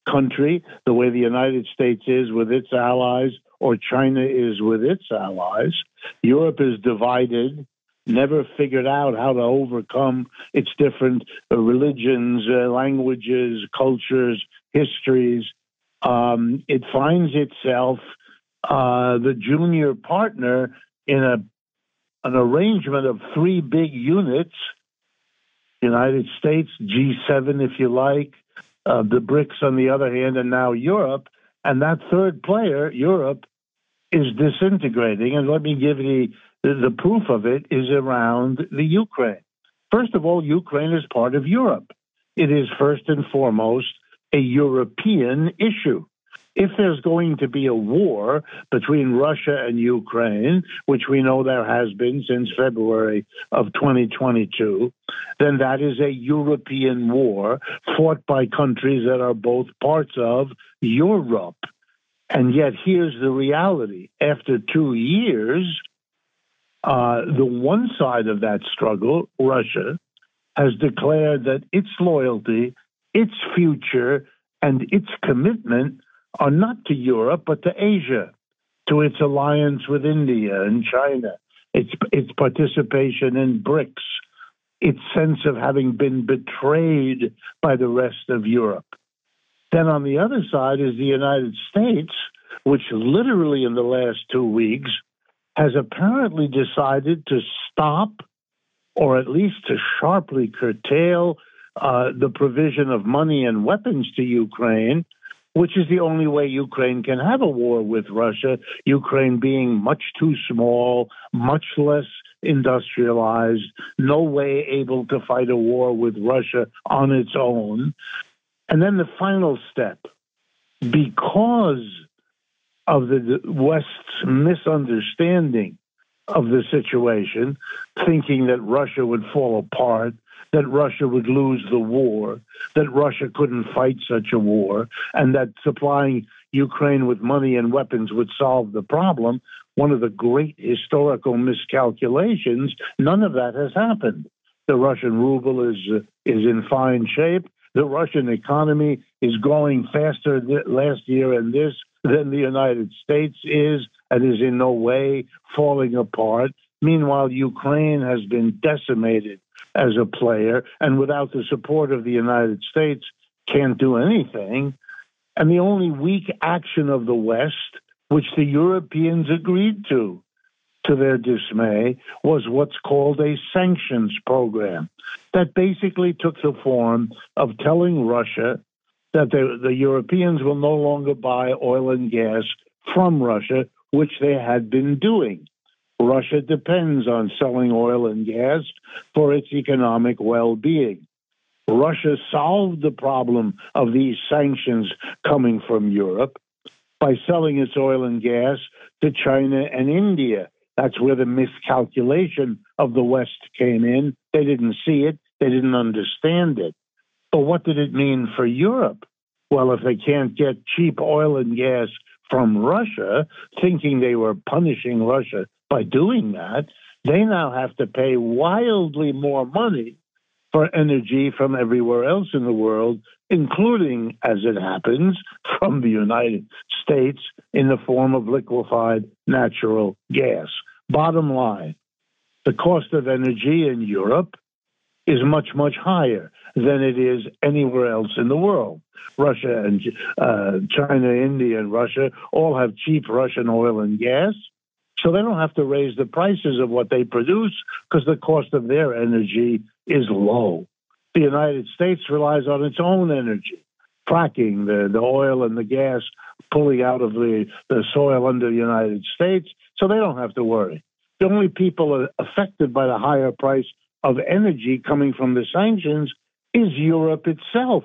country the way the United States is with its allies or China is with its allies, Europe is divided, never figured out how to overcome its different uh, religions, uh, languages, cultures, histories. Um, it finds itself uh, the junior partner in a an arrangement of three big units United States, G7, if you like, uh, the BRICS on the other hand, and now Europe. And that third player, Europe, is disintegrating. And let me give you the, the proof of it is around the Ukraine. First of all, Ukraine is part of Europe. It is first and foremost a European issue if there's going to be a war between Russia and Ukraine, which we know there has been since February of 2022, then that is a European war fought by countries that are both parts of Europe. And yet, here's the reality after two years, uh, the one side of that struggle, Russia, has declared that its loyalty, its future, and its commitment are not to Europe, but to Asia, to its alliance with India and China, its, its participation in BRICS, its sense of having been betrayed by the rest of Europe. Then on the other side is the United States, which literally in the last two weeks has apparently decided to stop or at least to sharply curtail uh, the provision of money and weapons to Ukraine which is the only way Ukraine can have a war with Russia, Ukraine being much too small, much less industrialized, no way able to fight a war with Russia on its own. And then the final step, because of the West's misunderstanding of the situation, thinking that Russia would fall apart, that Russia would lose the war, that Russia couldn't fight such a war, and that supplying Ukraine with money and weapons would solve the problem. One of the great historical miscalculations, none of that has happened. The Russian ruble is uh, is in fine shape. The Russian economy is growing faster last year and this than the United States is, and is in no way falling apart. Meanwhile, Ukraine has been decimated as a player, and without the support of the United States, can't do anything. And the only weak action of the West, which the Europeans agreed to, to their dismay, was what's called a sanctions program that basically took the form of telling Russia that the, the Europeans will no longer buy oil and gas from Russia, which they had been doing. Russia depends on selling oil and gas for its economic well being. Russia solved the problem of these sanctions coming from Europe by selling its oil and gas to China and India. That's where the miscalculation of the West came in. They didn't see it, they didn't understand it. But what did it mean for Europe? Well, if they can't get cheap oil and gas from Russia, thinking they were punishing Russia by doing that, they now have to pay wildly more money for energy from everywhere else in the world, including, as it happens, from the United States in the form of liquefied natural gas. Bottom line the cost of energy in Europe is much, much higher than it is anywhere else in the world. Russia and uh, China, India, and Russia all have cheap Russian oil and gas. So they don't have to raise the prices of what they produce because the cost of their energy is low. The United States relies on its own energy, fracking the, the oil and the gas pulling out of the, the soil under the United States, so they don't have to worry. The only people affected by the higher price of energy coming from the sanctions is Europe itself.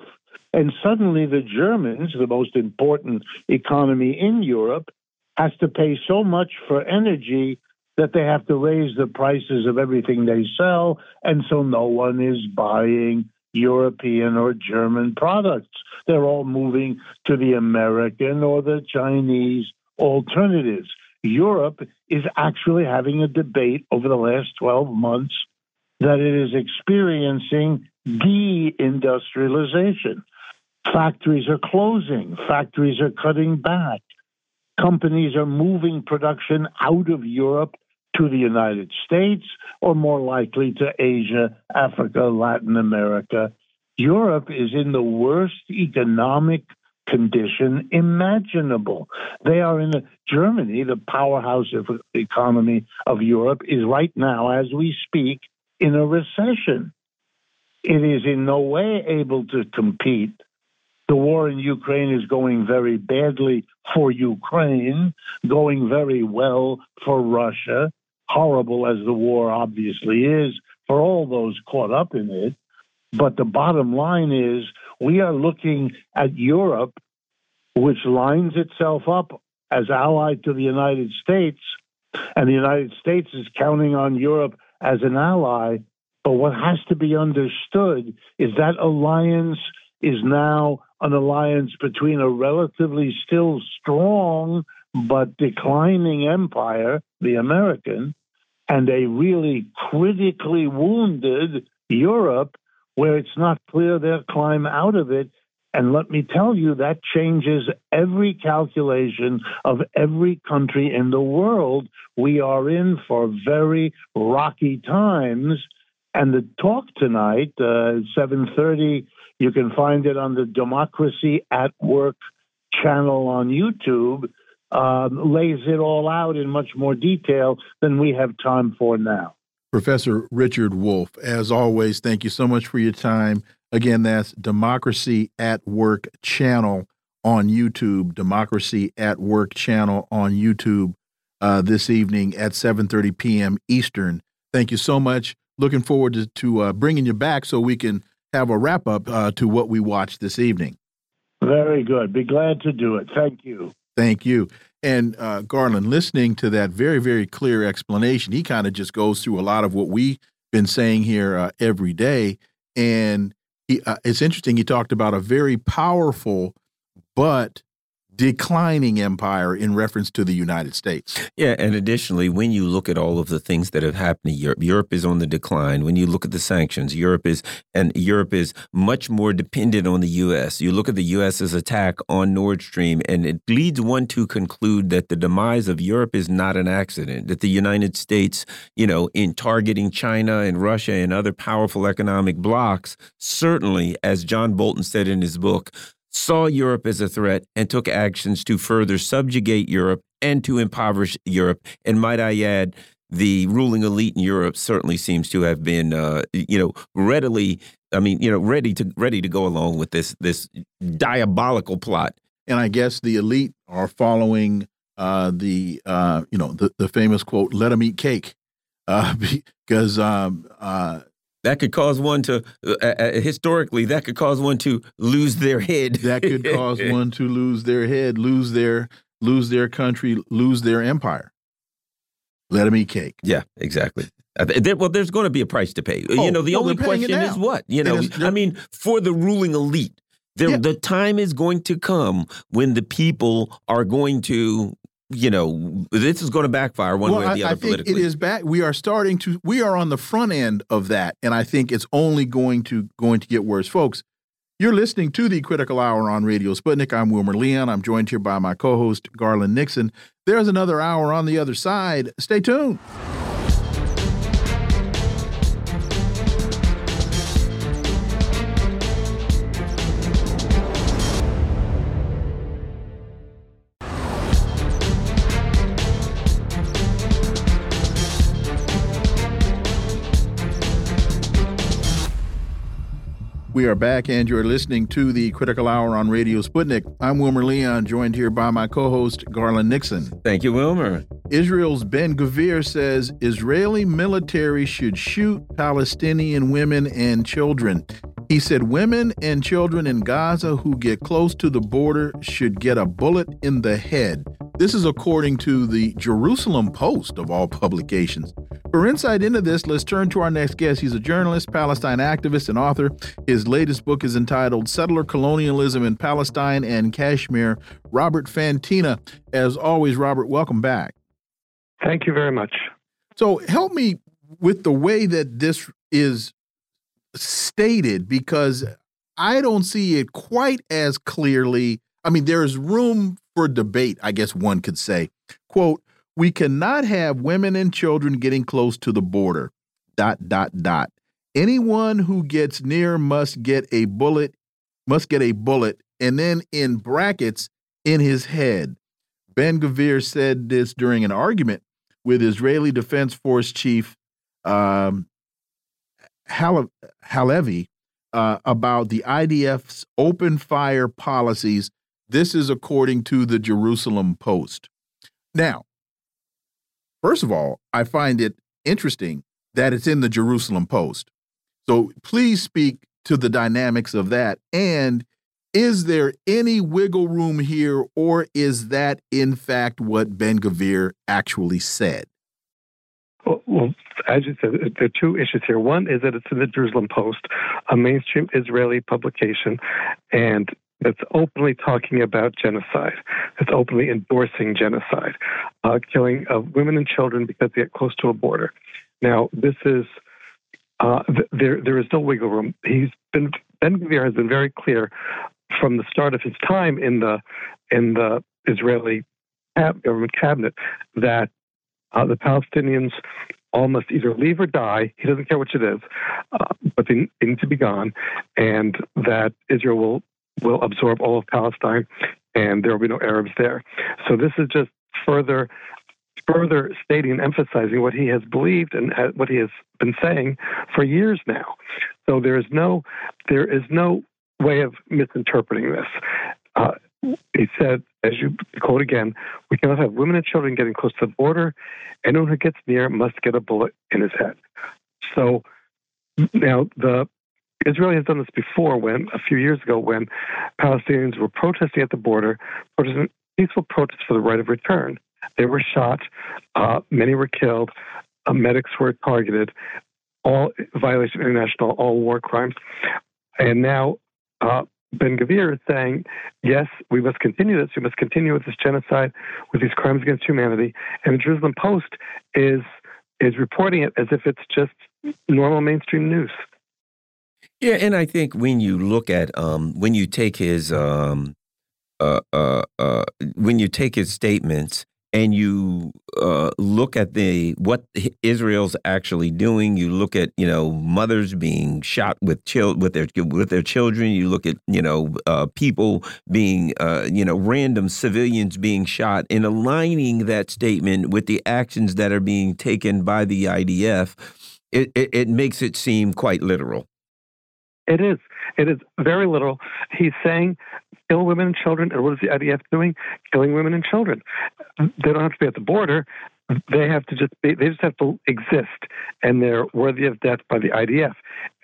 And suddenly the Germans, the most important economy in Europe, has to pay so much for energy that they have to raise the prices of everything they sell, and so no one is buying European or German products. They're all moving to the American or the Chinese alternatives. Europe is actually having a debate over the last 12 months that it is experiencing deindustrialization. Factories are closing, factories are cutting back, companies are moving production out of Europe to the United States or more likely to Asia, Africa, Latin America. Europe is in the worst economic condition imaginable. They are in a, Germany, the powerhouse of the economy of Europe, is right now, as we speak, in a recession. It is in no way able to compete. The war in Ukraine is going very badly for Ukraine, going very well for Russia horrible as the war obviously is for all those caught up in it. But the bottom line is we are looking at Europe, which lines itself up as allied to the United States, and the United States is counting on Europe as an ally. But what has to be understood is that alliance is now an alliance between a relatively still strong but declining empire, the American, and a really critically wounded Europe where it's not clear they'll climb out of it. And let me tell you, that changes every calculation of every country in the world. We are in for very rocky times. And the talk tonight, uh, 7.30, you can find it on the Democracy at Work channel on YouTube um, lays it all out in much more detail than we have time for now. Professor Richard Wolff, as always, thank you so much for your time. Again, that's Democracy at Work channel on YouTube, Democracy at Work channel on YouTube uh, this evening at 7.30 p.m. Eastern. Thank you so much. Looking forward to, to uh, bringing you back so we can have a wrap up uh, to what we watched this evening. Very good. Be glad to do it. Thank you. Thank you. And uh, Garland, listening to that very, very clear explanation, he kind of just goes through a lot of what we've been saying here uh, every day. And he, uh, it's interesting, he talked about a very powerful but declining empire in reference to the United States. Yeah, and additionally, when you look at all of the things that have happened in Europe, Europe is on the decline. When you look at the sanctions, Europe is and Europe is much more dependent on the US. You look at the US's attack on Nord Stream and it leads one to conclude that the demise of Europe is not an accident, that the United States, you know, in targeting China and Russia and other powerful economic blocs, certainly as John Bolton said in his book, saw Europe as a threat and took actions to further subjugate Europe and to impoverish Europe. And might I add, the ruling elite in Europe certainly seems to have been, uh, you know, readily, I mean, you know, ready to ready to go along with this this diabolical plot. And I guess the elite are following uh, the, uh, you know, the, the famous quote, "Let them eat cake," uh, because um, uh, that could cause one to uh, uh, uh, historically that could cause one to lose their head. That could cause one to lose their head lose their lose their country lose their empire. Let them eat cake. Yeah exactly. Well there's going to be a price to pay. Oh, you know the well, only question is what? You know i mean for the ruling elite there, yeah. the time is going to come when the people are going to you know, this is going to backfire one well, way or the I, other. I think it is back. We are starting to. We are on the front end of that, and I think it's only going to going to get worse, folks. You're listening to the Critical Hour on Radio Sputnik. I'm Wilmer Leon. I'm joined here by my co-host Garland Nixon. There's another hour on the other side. Stay tuned. We are back, and you're listening to the Critical Hour on Radio Sputnik. I'm Wilmer Leon, joined here by my co host, Garland Nixon. Thank you, Wilmer. Israel's Ben Gvir says Israeli military should shoot Palestinian women and children. He said women and children in Gaza who get close to the border should get a bullet in the head. This is according to the Jerusalem Post of all publications. For insight into this, let's turn to our next guest. He's a journalist, Palestine activist, and author. His latest book is entitled Settler Colonialism in Palestine and Kashmir. Robert Fantina. As always, Robert, welcome back. Thank you very much. So help me with the way that this is stated because I don't see it quite as clearly. I mean, there's room for debate, I guess one could say. Quote, we cannot have women and children getting close to the border. Dot, dot, dot. Anyone who gets near must get a bullet, must get a bullet, and then in brackets in his head. Ben Gvir said this during an argument with Israeli Defense Force Chief um, Halevi uh, about the IDF's open fire policies. This is according to the Jerusalem Post. Now, first of all, I find it interesting that it's in the Jerusalem Post. So please speak to the dynamics of that. And is there any wiggle room here, or is that in fact what Ben Gvir actually said? Well, as you said, there are two issues here. One is that it's in the Jerusalem Post, a mainstream Israeli publication, and that's openly talking about genocide. It's openly endorsing genocide, uh, killing of women and children because they get close to a border. Now, this is uh, th- there. There is no wiggle room. He's been Ben Gvir has been very clear from the start of his time in the in the Israeli government cabinet that uh, the Palestinians all must either leave or die. He doesn't care which it is, uh, but they need to be gone, and that Israel will will absorb all of Palestine, and there will be no Arabs there. So this is just further further stating and emphasizing what he has believed and what he has been saying for years now. So there is no there is no way of misinterpreting this. Uh, he said, as you quote again, we cannot have women and children getting close to the border. Anyone who gets near must get a bullet in his head. So now the Israel has done this before when a few years ago when Palestinians were protesting at the border, protesting peaceful protests for the right of return. They were shot, uh, many were killed, uh, medics were targeted, all violation of international, all war crimes. And now uh, Ben Gvir is saying, yes, we must continue this. We must continue with this genocide, with these crimes against humanity. And the Jerusalem Post is is reporting it as if it's just normal mainstream news. Yeah, and I think when you look at um, when you take his um, uh, uh, uh, when you take his statements and you uh, look at the what Israel's actually doing, you look at you know mothers being shot with child with their with their children. You look at you know uh, people being uh, you know random civilians being shot, and aligning that statement with the actions that are being taken by the IDF, it, it, it makes it seem quite literal. It is. It is very literal. He's saying kill women and children. And what is the IDF doing? Killing women and children. They don't have to be at the border. They have to just be, they just have to exist, and they're worthy of death by the IDF.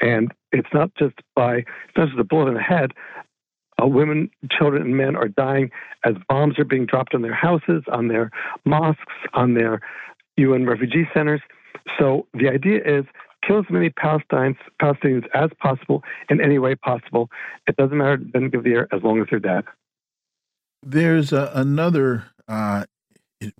And it's not just by it's not just a bullet in the head. Uh, women, children, and men are dying as bombs are being dropped on their houses, on their mosques, on their UN refugee centers. So the idea is kill as many Palestinians, Palestinians as possible in any way possible. It doesn't matter Ben Gvir as long as they're dead. There's a, another uh,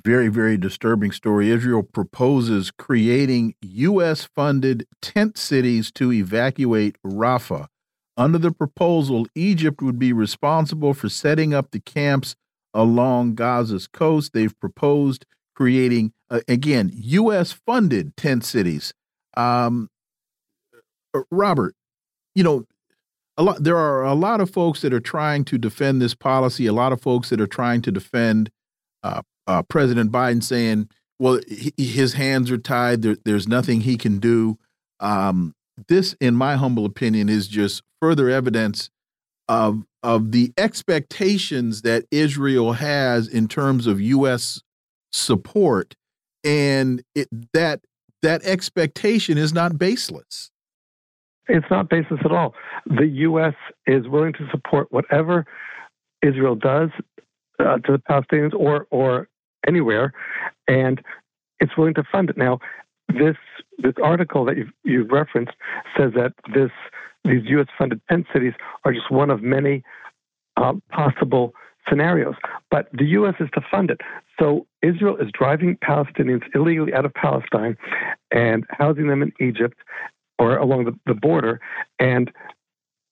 very, very disturbing story. Israel proposes creating U.S. funded tent cities to evacuate Rafah. Under the proposal, Egypt would be responsible for setting up the camps along Gaza's coast. They've proposed creating, uh, again, U.S. funded tent cities um, uh, Robert, you know, a lot there are a lot of folks that are trying to defend this policy. A lot of folks that are trying to defend uh, uh, President Biden, saying, "Well, he, his hands are tied. There, there's nothing he can do." Um, this, in my humble opinion, is just further evidence of of the expectations that Israel has in terms of U.S. support, and it, that that expectation is not baseless. It's not baseless at all. The U.S. is willing to support whatever Israel does uh, to the Palestinians or or anywhere, and it's willing to fund it. Now, this this article that you've, you've referenced says that this these U.S. funded tent cities are just one of many uh, possible scenarios. But the U.S. is to fund it. So Israel is driving Palestinians illegally out of Palestine and housing them in Egypt or along the, the border. And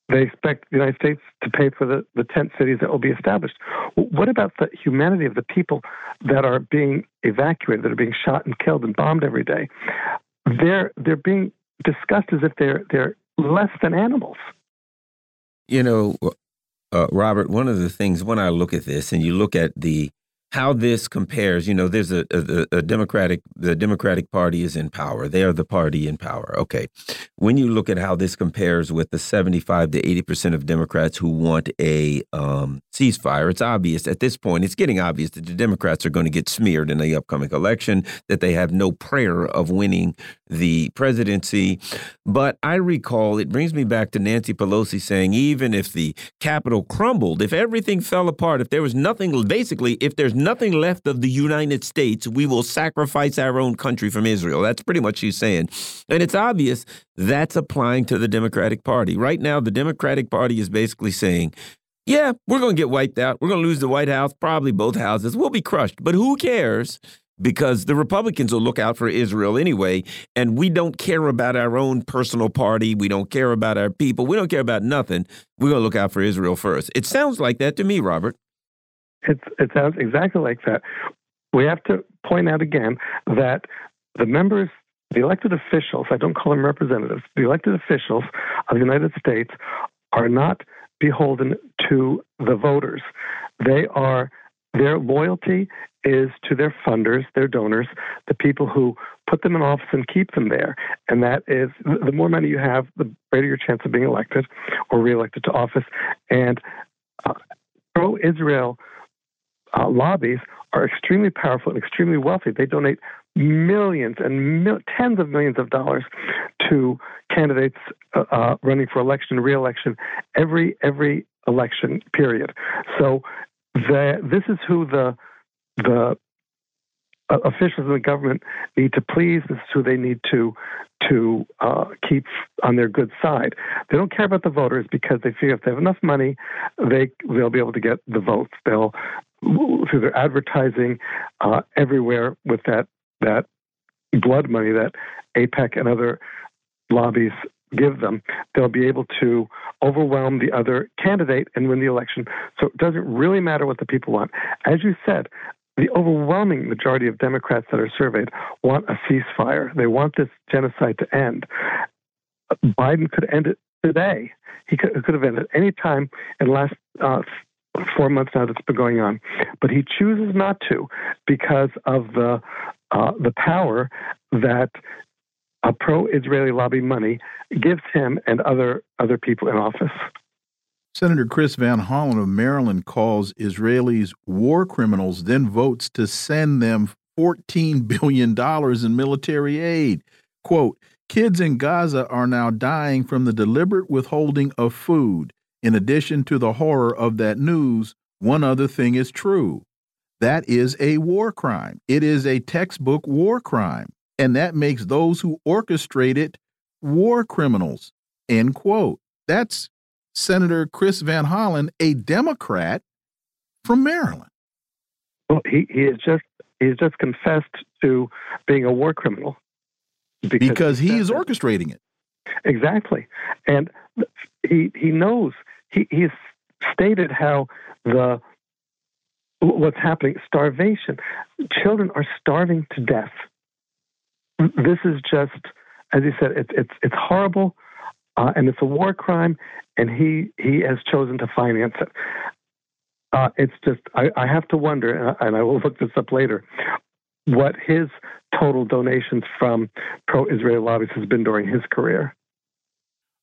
they expect the United States to pay for the, the tent cities that will be established. What about the humanity of the people that are being evacuated, that are being shot and killed and bombed every day? They're they're being discussed as if they're they're less than animals. You know, uh, Robert, one of the things when I look at this and you look at the how this compares, you know, there's a, a, a, Democratic, the Democratic Party is in power. They are the party in power. Okay. When you look at how this compares with the 75 to 80% of Democrats who want a um, ceasefire, it's obvious at this point, it's getting obvious that the Democrats are going to get smeared in the upcoming election, that they have no prayer of winning the presidency. But I recall, it brings me back to Nancy Pelosi saying, even if the Capitol crumbled, if everything fell apart, if there was nothing, basically, if there's nothing left of the United States, we will sacrifice our own country from Israel. That's pretty much she's saying. And it's obvious that's applying to the Democratic Party. Right now, the Democratic Party is basically saying, yeah, we're going to get wiped out. We're going to lose the White House, probably both houses. We'll be crushed. But who cares? Because the Republicans will look out for Israel anyway. And we don't care about our own personal party. We don't care about our people. We don't care about nothing. We're going to look out for Israel first. It sounds like that to me, Robert. It's, it sounds exactly like that. We have to point out again that the members, the elected officials, I don't call them representatives, the elected officials of the United States are not beholden to the voters. They are, their loyalty is to their funders, their donors, the people who put them in office and keep them there. And that is the more money you have, the greater your chance of being elected or reelected to office. And uh, pro Israel uh, lobbies are extremely powerful and extremely wealthy. They donate millions and mil- tens of millions of dollars to candidates uh, uh, running for election, re-election, every every election period. So the, this is who the the uh, officials in the government need to please. This is who they need to to uh, keep on their good side. They don't care about the voters because they figure if they have enough money, they they'll be able to get the votes. They'll through their advertising uh, everywhere with that that blood money that AIPAC and other lobbies give them, they'll be able to overwhelm the other candidate and win the election. So it doesn't really matter what the people want. As you said, the overwhelming majority of Democrats that are surveyed want a ceasefire. They want this genocide to end. Biden could end it today. He could, could have ended it any time in the last uh, four months now that's been going on, but he chooses not to because of the uh, the power that a pro-Israeli lobby money gives him and other other people in office. Senator Chris Van Hollen of Maryland calls Israelis war criminals, then votes to send them $14 billion in military aid. Quote, kids in Gaza are now dying from the deliberate withholding of food. In addition to the horror of that news, one other thing is true. That is a war crime. It is a textbook war crime. And that makes those who orchestrate it war criminals. End quote. That's Senator Chris Van Hollen, a Democrat from Maryland. Well, he, he has just he has just confessed to being a war criminal because, because he is orchestrating it. Exactly, and he he knows he he's stated how the what's happening starvation children are starving to death this is just as you said it's it's it's horrible uh, and it's a war crime, and he he has chosen to finance it. Uh, it's just I, I, have to wonder, and I will look this up later, what his total donations from pro-Israel lobbies has been during his career.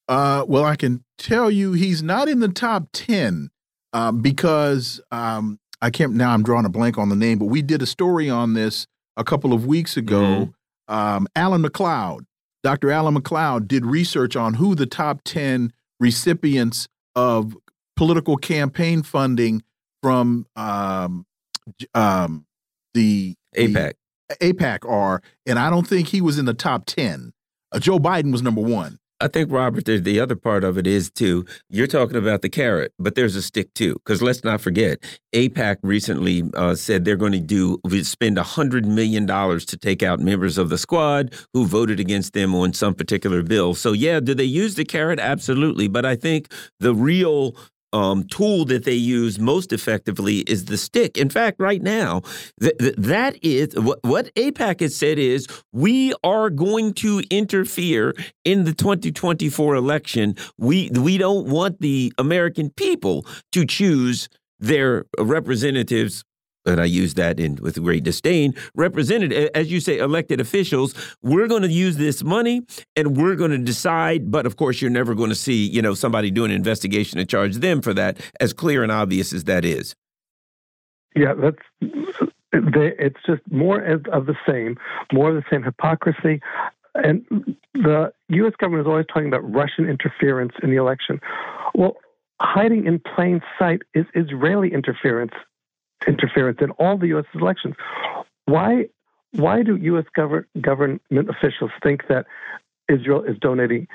Uh, well, I can tell you he's not in the top ten uh, because um, I can't. Now I'm drawing a blank on the name, but we did a story on this a couple of weeks ago. Mm -hmm. um, Alan MacLeod Dr. Alan MacLeod did research on who the top 10 recipients of political campaign funding from um, um, the APAC. The AIPAC are, and I don't think he was in the top 10. Uh, Joe Biden was number one. I think Robert, the other part of it is too. You're talking about the carrot, but there's a stick too. Because let's not forget, AIPAC recently uh, said they're going to do spend hundred million dollars to take out members of the squad who voted against them on some particular bill. So yeah, do they use the carrot? Absolutely. But I think the real um, tool that they use most effectively is the stick. In fact, right now, th th that is what, what AIPAC has said is we are going to interfere in the 2024 election. We we don't want the American people to choose their representatives and I use that in with great disdain, represented, as you say, elected officials, we're going to use this money and we're going to decide. But of course, you're never going to see, you know, somebody doing an investigation and charge them for that, as clear and obvious as that is. Yeah, that's it's just more of the same, more of the same hypocrisy. And the U.S. government is always talking about Russian interference in the election. Well, hiding in plain sight is Israeli interference interference in all the U.S. elections. Why why do U.S. Govern, government officials think that Israel is donating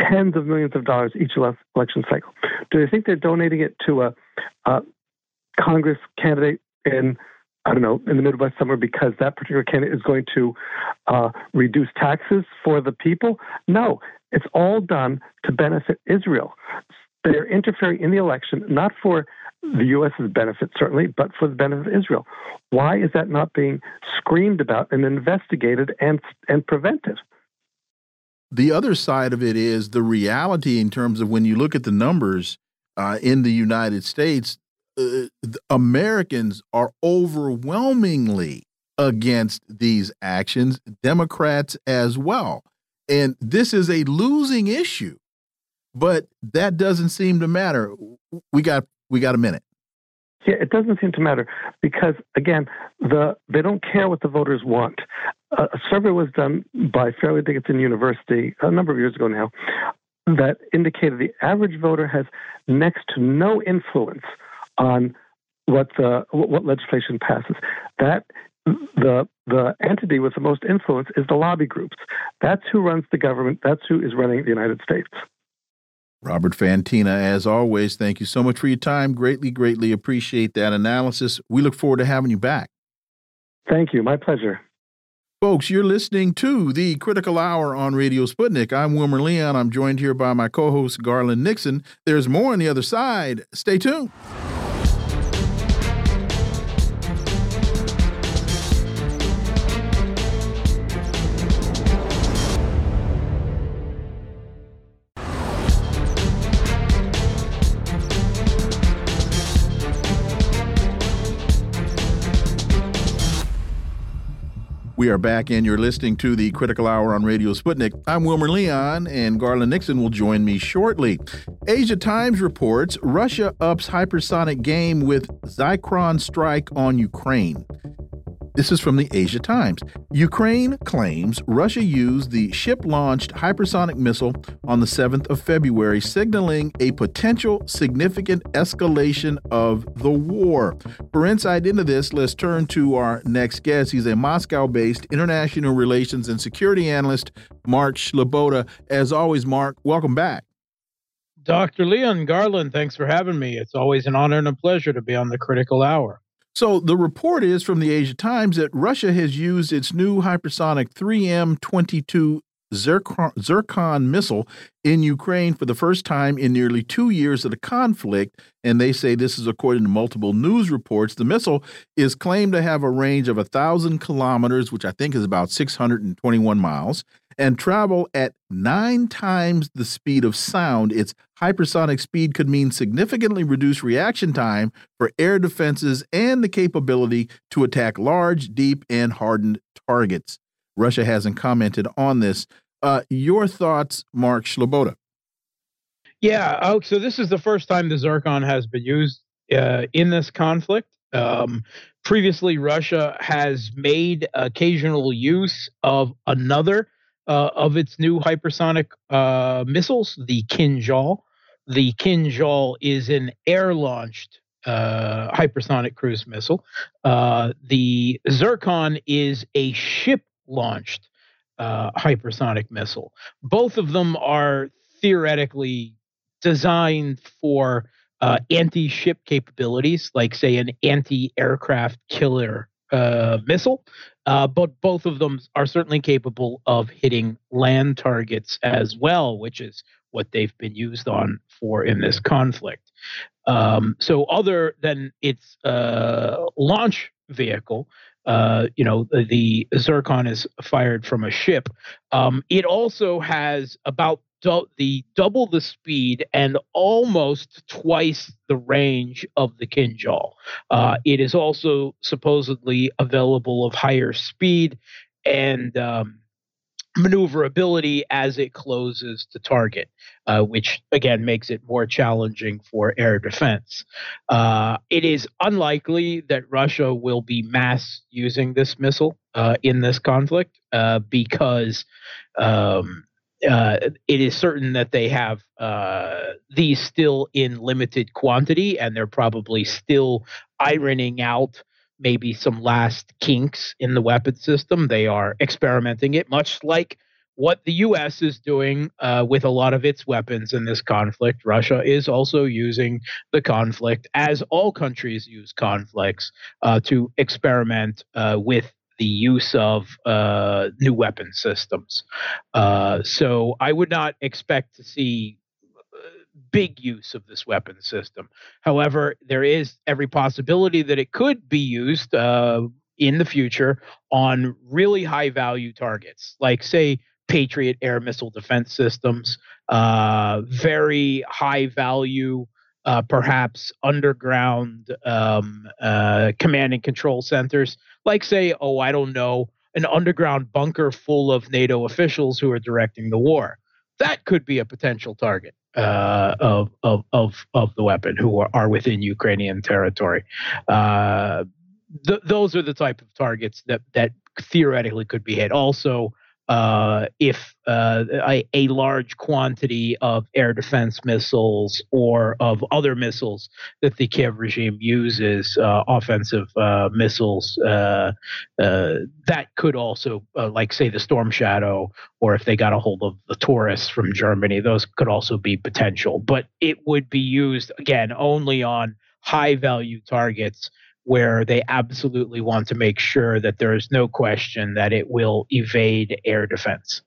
tens of millions of dollars each election cycle? Do they think they're donating it to a, a Congress candidate in I don't know in the Midwest somewhere because that particular candidate is going to uh, reduce taxes for the people? No, it's all done to benefit Israel. They're interfering in the election not for the U.S.'s benefit, certainly, but for the benefit of Israel. Why is that not being screamed about and investigated and, and prevented? The other side of it is the reality in terms of when you look at the numbers uh, in the United States, uh, Americans are overwhelmingly against these actions, Democrats as well. And this is a losing issue, but that doesn't seem to matter. We got we got a minute. Yeah, it doesn't seem to matter because again, the they don't care what the voters want. A survey was done by Fairleigh Dickinson University a number of years ago now that indicated the average voter has next to no influence on what the what legislation passes. That the the entity with the most influence is the lobby groups. That's who runs the government. That's who is running the United States. Robert Fantina, as always, thank you so much for your time. Greatly, greatly appreciate that analysis. We look forward to having you back. Thank you. My pleasure. Folks, you're listening to the Critical Hour on Radio Sputnik. I'm Wilmer Leon. I'm joined here by my co host, Garland Nixon. There's more on the other side. Stay tuned. We are back, and you're listening to the Critical Hour on Radio Sputnik. I'm Wilmer Leon, and Garland Nixon will join me shortly. Asia Times reports Russia ups hypersonic game with Zircon strike on Ukraine. This is from the Asia Times. Ukraine claims Russia used the ship launched hypersonic missile on the 7th of February, signaling a potential significant escalation of the war. For insight into this, let's turn to our next guest. He's a Moscow based international relations and security analyst, Mark Sleboda. As always, Mark, welcome back. Dr. Leon Garland, thanks for having me. It's always an honor and a pleasure to be on the critical hour. So the report is from the Asia Times that Russia has used its new hypersonic 3M22 Zircon, Zircon missile in Ukraine for the first time in nearly two years of the conflict. And they say this is according to multiple news reports. The missile is claimed to have a range of 1,000 kilometers, which I think is about 621 miles, and travel at nine times the speed of sound. Its hypersonic speed could mean significantly reduced reaction time for air defenses and the capability to attack large, deep, and hardened targets. Russia hasn't commented on this. Uh, your thoughts, Mark Sleboda? Yeah, oh, so this is the first time the Zircon has been used uh, in this conflict. Um, previously, Russia has made occasional use of another uh, of its new hypersonic uh, missiles, the Kinzhal. The Kinzhal is an air launched uh, hypersonic cruise missile. Uh, the Zircon is a ship launched uh, hypersonic missile. Both of them are theoretically designed for uh, anti ship capabilities, like, say, an anti aircraft killer uh, missile, uh, but both of them are certainly capable of hitting land targets as well, which is what they've been used on for in this conflict. Um, so, other than its uh, launch vehicle, uh, you know, the, the, Zircon is fired from a ship. Um, it also has about du- the double the speed and almost twice the range of the Kinzhal. Uh, it is also supposedly available of higher speed and um, maneuverability as it closes to target, uh, which again makes it more challenging for air defense. Uh, it is unlikely that Russia will be mass using this missile uh, in this conflict uh, because. Um, uh, it is certain that they have uh, these still in limited quantity, and they're probably still ironing out maybe some last kinks in the weapon system. They are experimenting it, much like what the U.S. is doing uh, with a lot of its weapons in this conflict. Russia is also using the conflict, as all countries use conflicts, uh, to experiment uh, with the use of uh, new weapon systems. Uh, so I would not expect to see big use of this weapon system. However, there is every possibility that it could be used uh, in the future on really high value targets, like, say, Patriot air missile defense systems, uh, very high value. Uh, perhaps underground um, uh, command and control centers, like, say, oh, I don't know, an underground bunker full of NATO officials who are directing the war. That could be a potential target uh, of, of, of, of the weapon who are, are within Ukrainian territory. Uh, th- those are the type of targets that, that theoretically could be hit. Also, uh, if uh, a, a, large quantity of air defense missiles or of other missiles that the Kiev regime uses, uh, offensive uh, missiles, uh, uh, that could also, like say the Storm Shadow, or if they got a hold of the Taurus from Germany, those could also be potential. But it would be used again only on high value targets where they absolutely want to make sure that there is no question that it will evade air defense.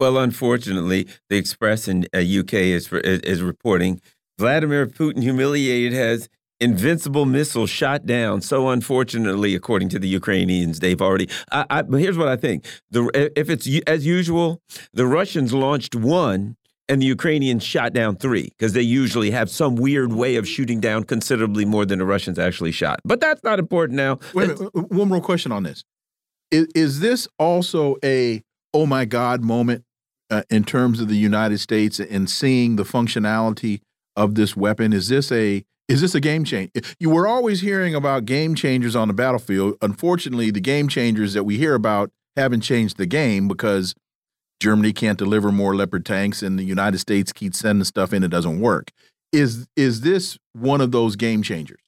Well, unfortunately, the Express in uh, UK is is reporting Vladimir Putin humiliated has invincible missile shot down. So unfortunately, according to the Ukrainians, they've already. I, I, here's what I think: the if it's as usual, the Russians launched one and the Ukrainians shot down three because they usually have some weird way of shooting down considerably more than the Russians actually shot. But that's not important now. Wait minute, one more question on this: is, is, this also a oh my god moment uh, in terms of the United States and seeing the functionality of this weapon? Is this a is this a game changer? You were always hearing about game changers on the battlefield. Unfortunately, the game changers that we hear about haven't changed the game because Germany can't deliver more Leopard tanks, and the United States keeps sending stuff in. It doesn't work. Is is this one of those game changers?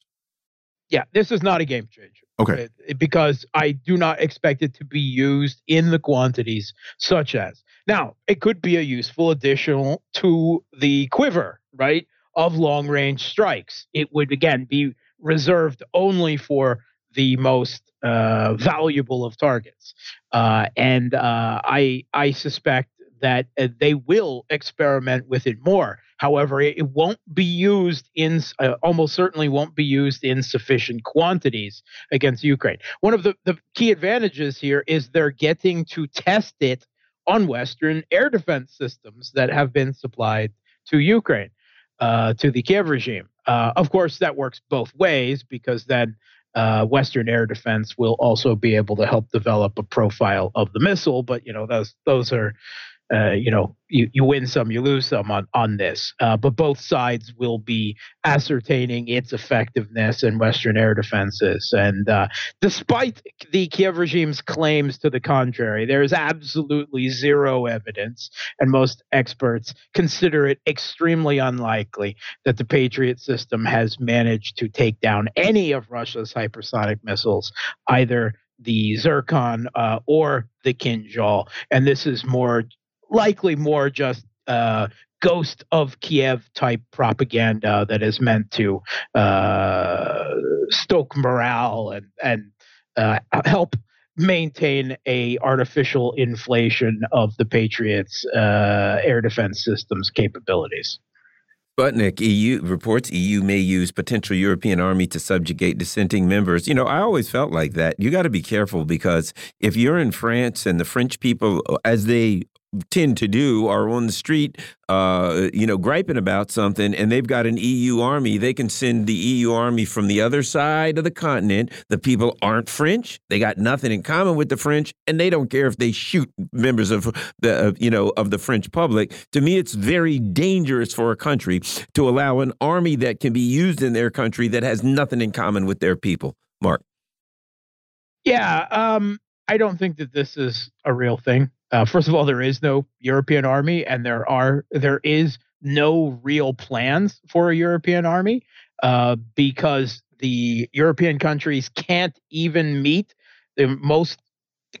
Yeah, this is not a game changer. Okay. Because I do not expect it to be used in the quantities such as. Now, it could be a useful additional to the quiver, right, of long range strikes. It would, again, be reserved only for the most uh, valuable of targets. Uh, and uh, I I suspect that uh, they will experiment with it more. However, it, won't be used in uh, almost certainly won't be used in sufficient quantities against Ukraine. One of the, the key advantages here is they're getting to test it on Western air defense systems that have been supplied to Ukraine, uh, to the Kiev regime. Uh, of course, that works both ways because then uh, Western air defense will also be able to help develop a profile of the missile. But you know, those those are uh, you know, you, you win some, you lose some on, on this. Uh, but both sides will be ascertaining its effectiveness in Western air defenses. And uh, despite the Kiev regime's claims to the contrary, there is absolutely zero evidence, and most experts consider it extremely unlikely that the Patriot system has managed to take down any of Russia's hypersonic missiles, either the Zircon uh, or the Kinzhal. And this is more likely more just uh, ghost of Kiev type propaganda that is meant to uh, stoke morale and and uh, help maintain a artificial inflation of the Patriots' uh, air defense systems capabilities. Sputnik EU reports EU may use potential European army to subjugate dissenting members. You know, I always felt like that. You got to be careful because if you're in France and the French people, as they tend to do are on the street, uh, you know, griping about something, and they've got an EU army. They can send the EU army from the other side of the continent. The people aren't French. They got nothing in common with the French, and they don't care if they shoot members of the, you know, of the French public. To me, it's very dangerous for a country to allow an army that can be used in their country that has nothing in common with their people. Mark. Yeah, um, I don't think that this is a real thing. Uh, first of all, there is no European army, and there are there is no real plans for a European army uh, because the European countries can't even meet. The, most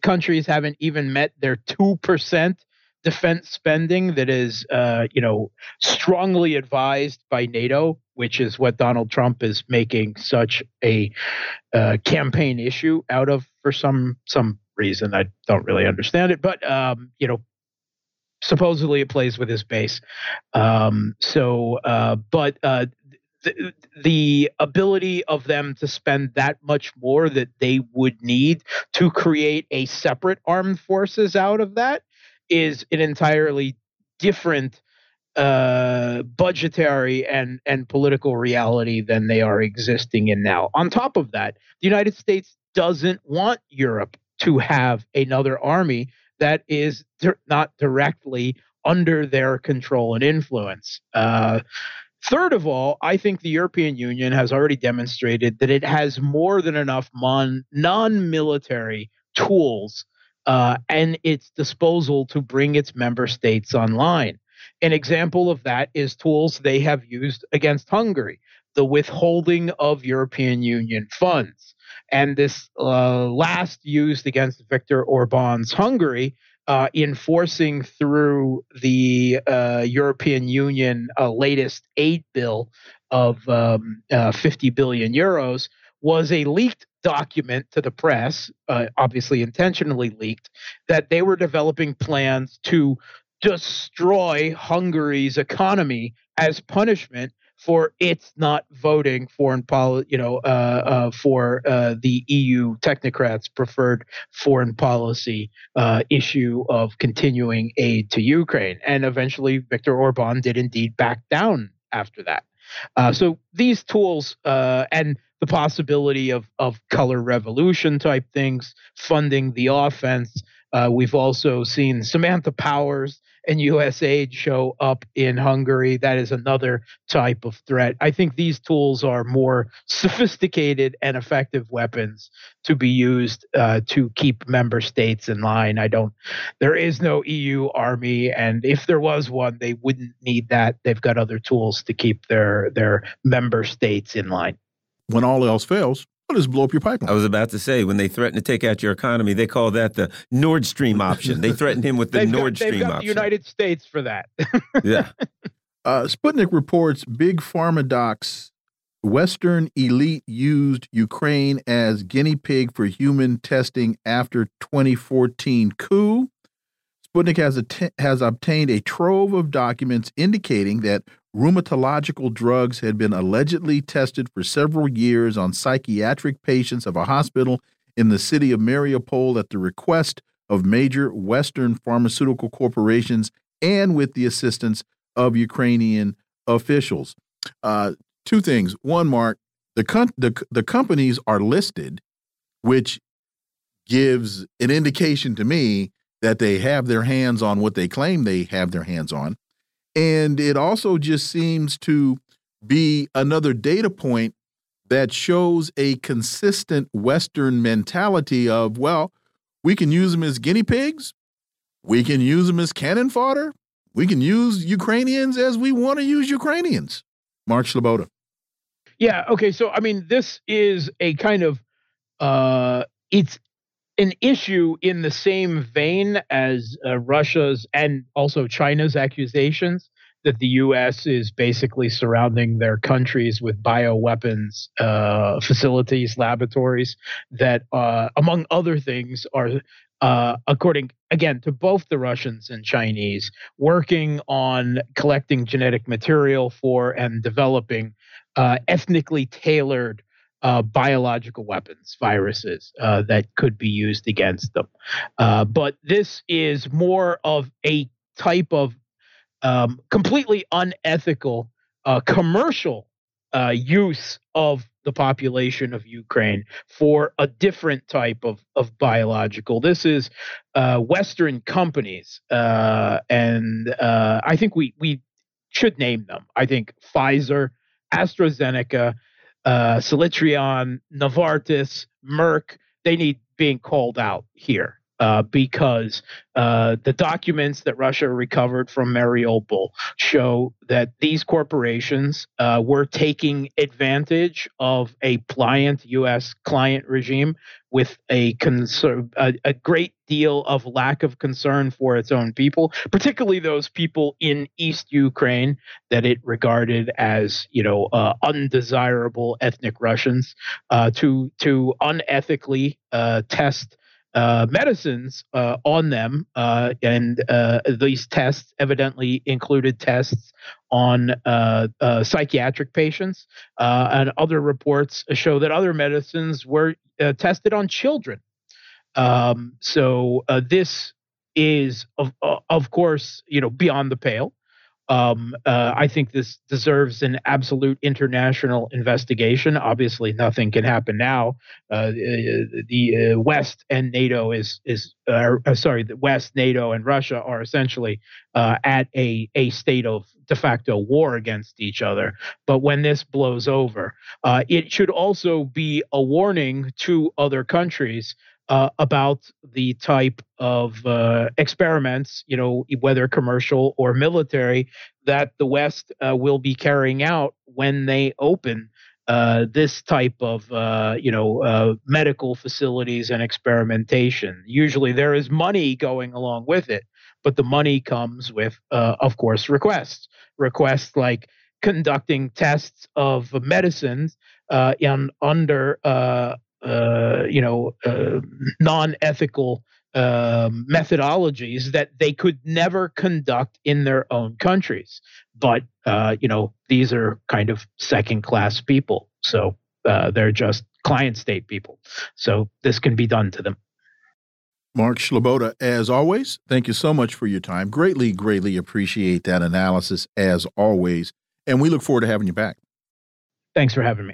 countries haven't even met their two percent defense spending that is, uh, you know, strongly advised by NATO, which is what Donald Trump is making such a uh, campaign issue out of for some some reason. I don't really understand it, but um, you know, supposedly it plays with his base. Um, so, uh, but uh, the, the ability of them to spend that much more that they would need to create a separate armed forces out of that is an entirely different uh, budgetary and and political reality than they are existing in now. On top of that, the United States doesn't want Europe to have another army that is di- not directly under their control and influence. Uh, third of all, I think the European Union has already demonstrated that it has more than enough mon- non military tools uh, and its disposal to bring its member states online. An example of that is tools they have used against Hungary, the withholding of European Union funds. And this uh, last used against Viktor Orban's Hungary, uh, enforcing through the uh, European Union latest aid bill of um, uh, 50 billion euros, was a leaked document to the press, uh, obviously intentionally leaked, that they were developing plans to destroy Hungary's economy as punishment for its not voting foreign policy, you know, uh, uh, for uh, the EU technocrats' preferred foreign policy uh, issue of continuing aid to Ukraine. And eventually, Viktor Orban did indeed back down after that. Uh, so these tools uh, and the possibility of of color revolution type things, funding the offense. We've also seen Samantha Powers and USAID show up in Hungary. That is another type of threat. I think these tools are more sophisticated and effective weapons to be used uh, to keep member states in line. I don't, there is no EU army, and if there was one, they wouldn't need that. They've got other tools to keep their their member states in line when all else fails, well, just blow up your pipeline. I was about to say, when they threaten to take out your economy, they call that the Nord Stream option. They threatened him with the they've Nord got, Stream they've got option. The United States for that. yeah. Uh, Sputnik reports big pharma docs Western elite used Ukraine as guinea pig for human testing after 2014 coup. Sputnik has, has obtained a trove of documents indicating that rheumatological drugs had been allegedly tested for several years on psychiatric patients of a hospital in the city of Mariupol at the request of major Western pharmaceutical corporations and with the assistance of Ukrainian officials. Uh, two things. One, Mark, the, the, the companies are listed, which gives an indication to me that they have their hands on what they claim they have their hands on. And it also just seems to be another data point that shows a consistent Western mentality of, well, we can use them as guinea pigs, we can use them as cannon fodder, we can use Ukrainians as we want to use Ukrainians. Mark Sleboda. Yeah. Okay. So, I mean, this is a kind of, uh, it's an issue in the same vein as uh, Russia's and also China's accusations that the U.S. is basically surrounding their countries with bioweapons uh, facilities, laboratories that, uh, among other things, are. Uh, according again to both the Russians and Chinese, working on collecting genetic material for and developing uh, ethnically tailored uh, biological weapons, viruses uh, that could be used against them. Uh, but this is more of a type of um, completely unethical uh, commercial uh, use of the population of Ukraine for a different type of, of biological. This is uh, Western companies, and I think we we should name them. I think Pfizer, AstraZeneca, uh, Celltrion, Novartis, Merck, they need being called out here uh, because uh, the documents that Russia recovered from Mariupol show that these corporations uh, were taking advantage of a pliant U.S. client regime with a, a, a great deal of lack of concern for its own people, particularly those people in East Ukraine that it regarded as, you know, uh, undesirable ethnic Russians, uh, to to unethically uh, test uh, medicines uh, on them, uh, and uh, these tests evidently included tests on uh, psychiatric patients. and other reports show that other medicines were tested on children. Um, so this is, of, of course, you know, beyond the pale. Um, uh, I think this deserves an absolute international investigation. Obviously, nothing can happen now. Uh, the uh, West and NATO is is uh, sorry, the West, NATO, and Russia are essentially uh, at a a state of de facto war against each other. But when this blows over, uh, it should also be a warning to other countries uh, about the type of uh, experiments, you know, whether commercial or military, that the West uh, will be carrying out when they open uh, this type of, uh, you know, uh, medical facilities and experimentation. Usually, there is money going along with it, but the money comes with, of course, requests. Requests like conducting tests of medicines in under uh, you know, uh, non-ethical um, methodologies that they could never conduct in their own countries. But uh, you know, these are kind of second-class people, so uh, they're just client state people. So this can be done to them. Mark Sleboda, as always, thank you so much for your time. Greatly, greatly appreciate that analysis, as always. And we look forward to having you back. Thanks for having me.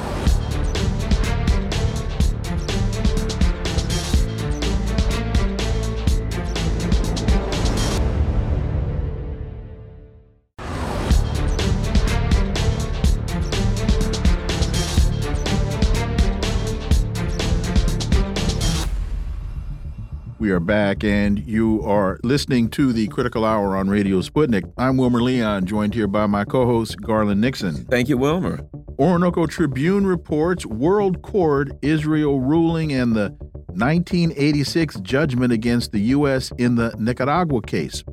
We are back, and you are listening to the Critical Hour on Radio Sputnik. I'm Wilmer Leon, joined here by my co host, Garland Nixon. Thank you, Wilmer. Orinoco Tribune reports World Court, Israel ruling, and the 1986 judgment against the U.S. in the Nicaragua case.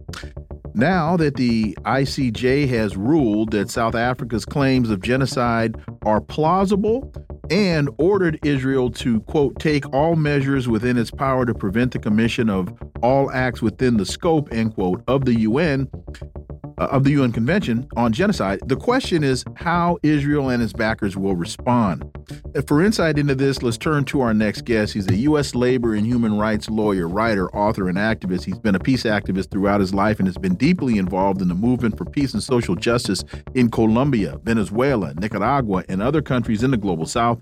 Now that the ICJ has ruled that South Africa's claims of genocide are plausible and ordered Israel to, quote, take all measures within its power to prevent the commission of all acts within the scope, end quote, of the UN, Uh, of the UN Convention on Genocide. The question is how Israel and its backers will respond. Uh, for insight into this, let's turn to our next guest. He's a U.S. labor and human rights lawyer, writer, author, and activist. He's been a peace activist throughout his life and has been deeply involved in the movement for peace and social justice in Colombia, Venezuela, Nicaragua, and other countries in the global south.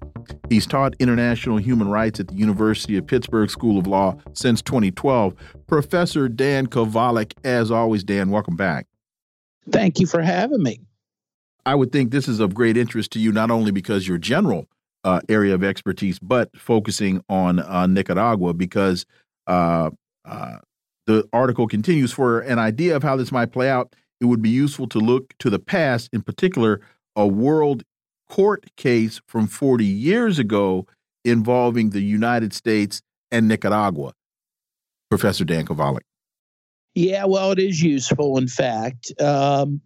He's taught international human rights at the University of Pittsburgh School of Law since 2012. Professor Dan Kovalik, as always, Dan, welcome back. Thank you for having me. I would think this is of great interest to you, not only because your general uh, area of expertise, but focusing on uh, Nicaragua, because uh, uh, the article continues for an idea of how this might play out. It would be useful to look to the past, in particular, a world court case from 40 years ago involving the United States and Nicaragua. Professor Dan Kovalik. Yeah, well, it is useful, in fact. Um,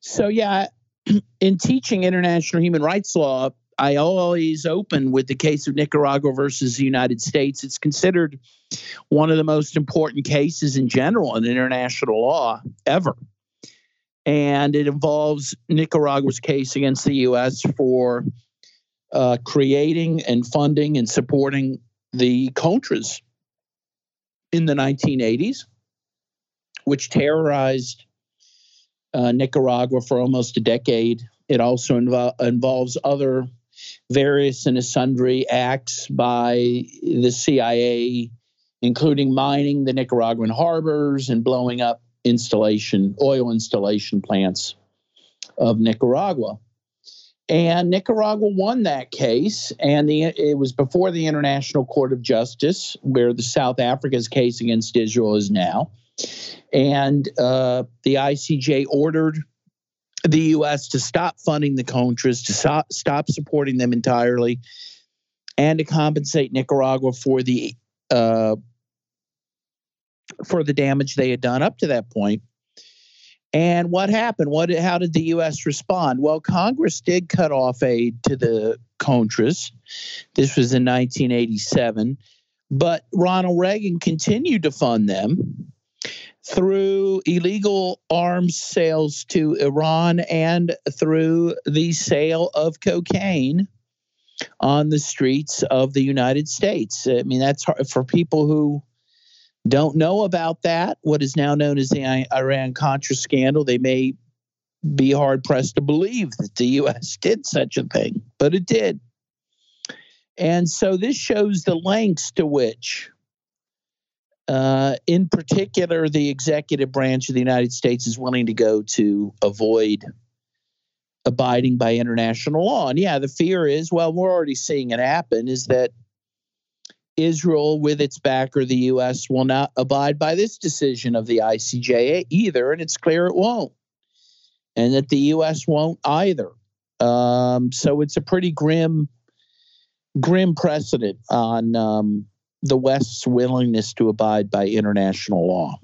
so, yeah, in teaching international human rights law, I always open with the case of Nicaragua versus the United States. It's considered one of the most important cases in general in international law ever. And it involves Nicaragua's case against the U.S. for uh, creating and funding and supporting the Contras in the 1980s which terrorized uh, Nicaragua for almost a decade. It also invo- involves other various and sundry acts by the CIA, including mining the Nicaraguan harbors and blowing up installation oil installation plants of Nicaragua. And Nicaragua won that case, and the, it was before the International Court of Justice, where the South Africa's case against Israel is now. And uh, the ICJ ordered the U.S. to stop funding the Contras, to stop, stop supporting them entirely, and to compensate Nicaragua for the uh, for the damage they had done up to that point. And what happened? What? How did the U.S. respond? Well, Congress did cut off aid to the Contras. This was in 1987, but Ronald Reagan continued to fund them through illegal arms sales to Iran and through the sale of cocaine on the streets of the United States. I mean, that's hard for people who don't know about that, what is now known as the Iran Contra scandal. They may be hard pressed to believe that the U.S. did such a thing, but it did. And so this shows the lengths to which uh, in particular, the executive branch of the United States is willing to go to avoid abiding by international law. And yeah, the fear is well, we're already seeing it happen is that Israel, with its backer, the U.S., will not abide by this decision of the ICJ either. And it's clear it won't. And that the U.S. won't either. Um, so it's a pretty grim, grim precedent on um, the West's willingness to abide by international law.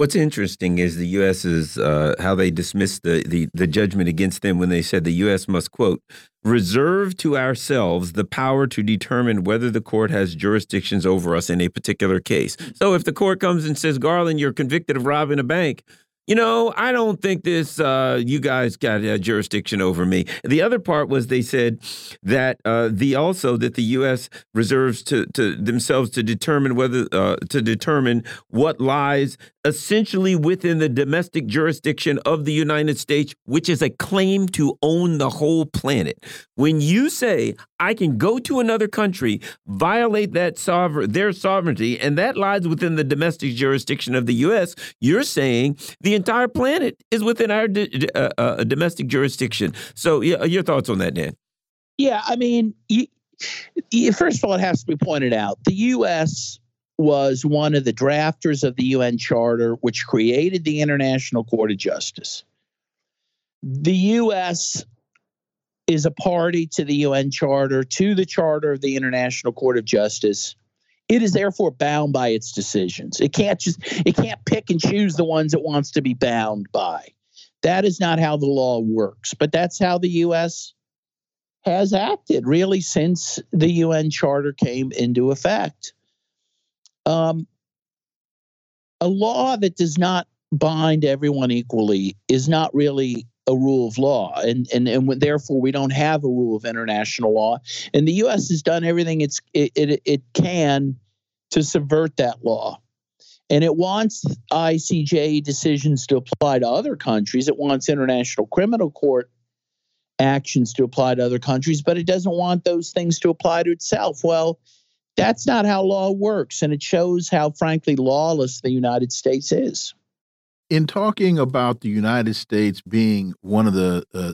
What's interesting is the U.S. is uh, how they dismissed the, the, the judgment against them when they said the U.S. must quote reserve to ourselves the power to determine whether the court has jurisdictions over us in a particular case. So if the court comes and says Garland, you're convicted of robbing a bank, you know, I don't think this, uh, you guys got a jurisdiction over me. The other part was they said that uh, the also that the U.S. reserves to, to themselves to determine whether, uh, to determine what lies essentially within the domestic jurisdiction of the United States, which is a claim to own the whole planet. When you say, I can go to another country, violate that sovereign, their sovereignty, and that lies within the domestic jurisdiction of the U.S., you're saying the entire planet is within our uh, uh, domestic jurisdiction. So, yeah, your thoughts on that, Dan? Yeah, I mean, you, you, first of all, it has to be pointed out the U.S. was one of the drafters of the UN Charter, which created the International Court of Justice. The U.S. is a party to the UN Charter, to the Charter of the International Court of Justice. It is therefore bound by its decisions. It can't just it can't pick and choose the ones it wants to be bound by. That is not how the law works, but that's how the US has acted really since the UN Charter came into effect. Um, a law that does not bind everyone equally is not really a rule of law, and and and therefore we don't have a rule of international law. And the U.S. has done everything it's it it, it can to subvert that law. And it wants ICJ decisions to apply to other countries. It wants International Criminal Court actions to apply to other countries, but it doesn't want those things to apply to itself. Well, that's not how law works. And it shows how, frankly, lawless the United States is in talking about the United States being one of the uh,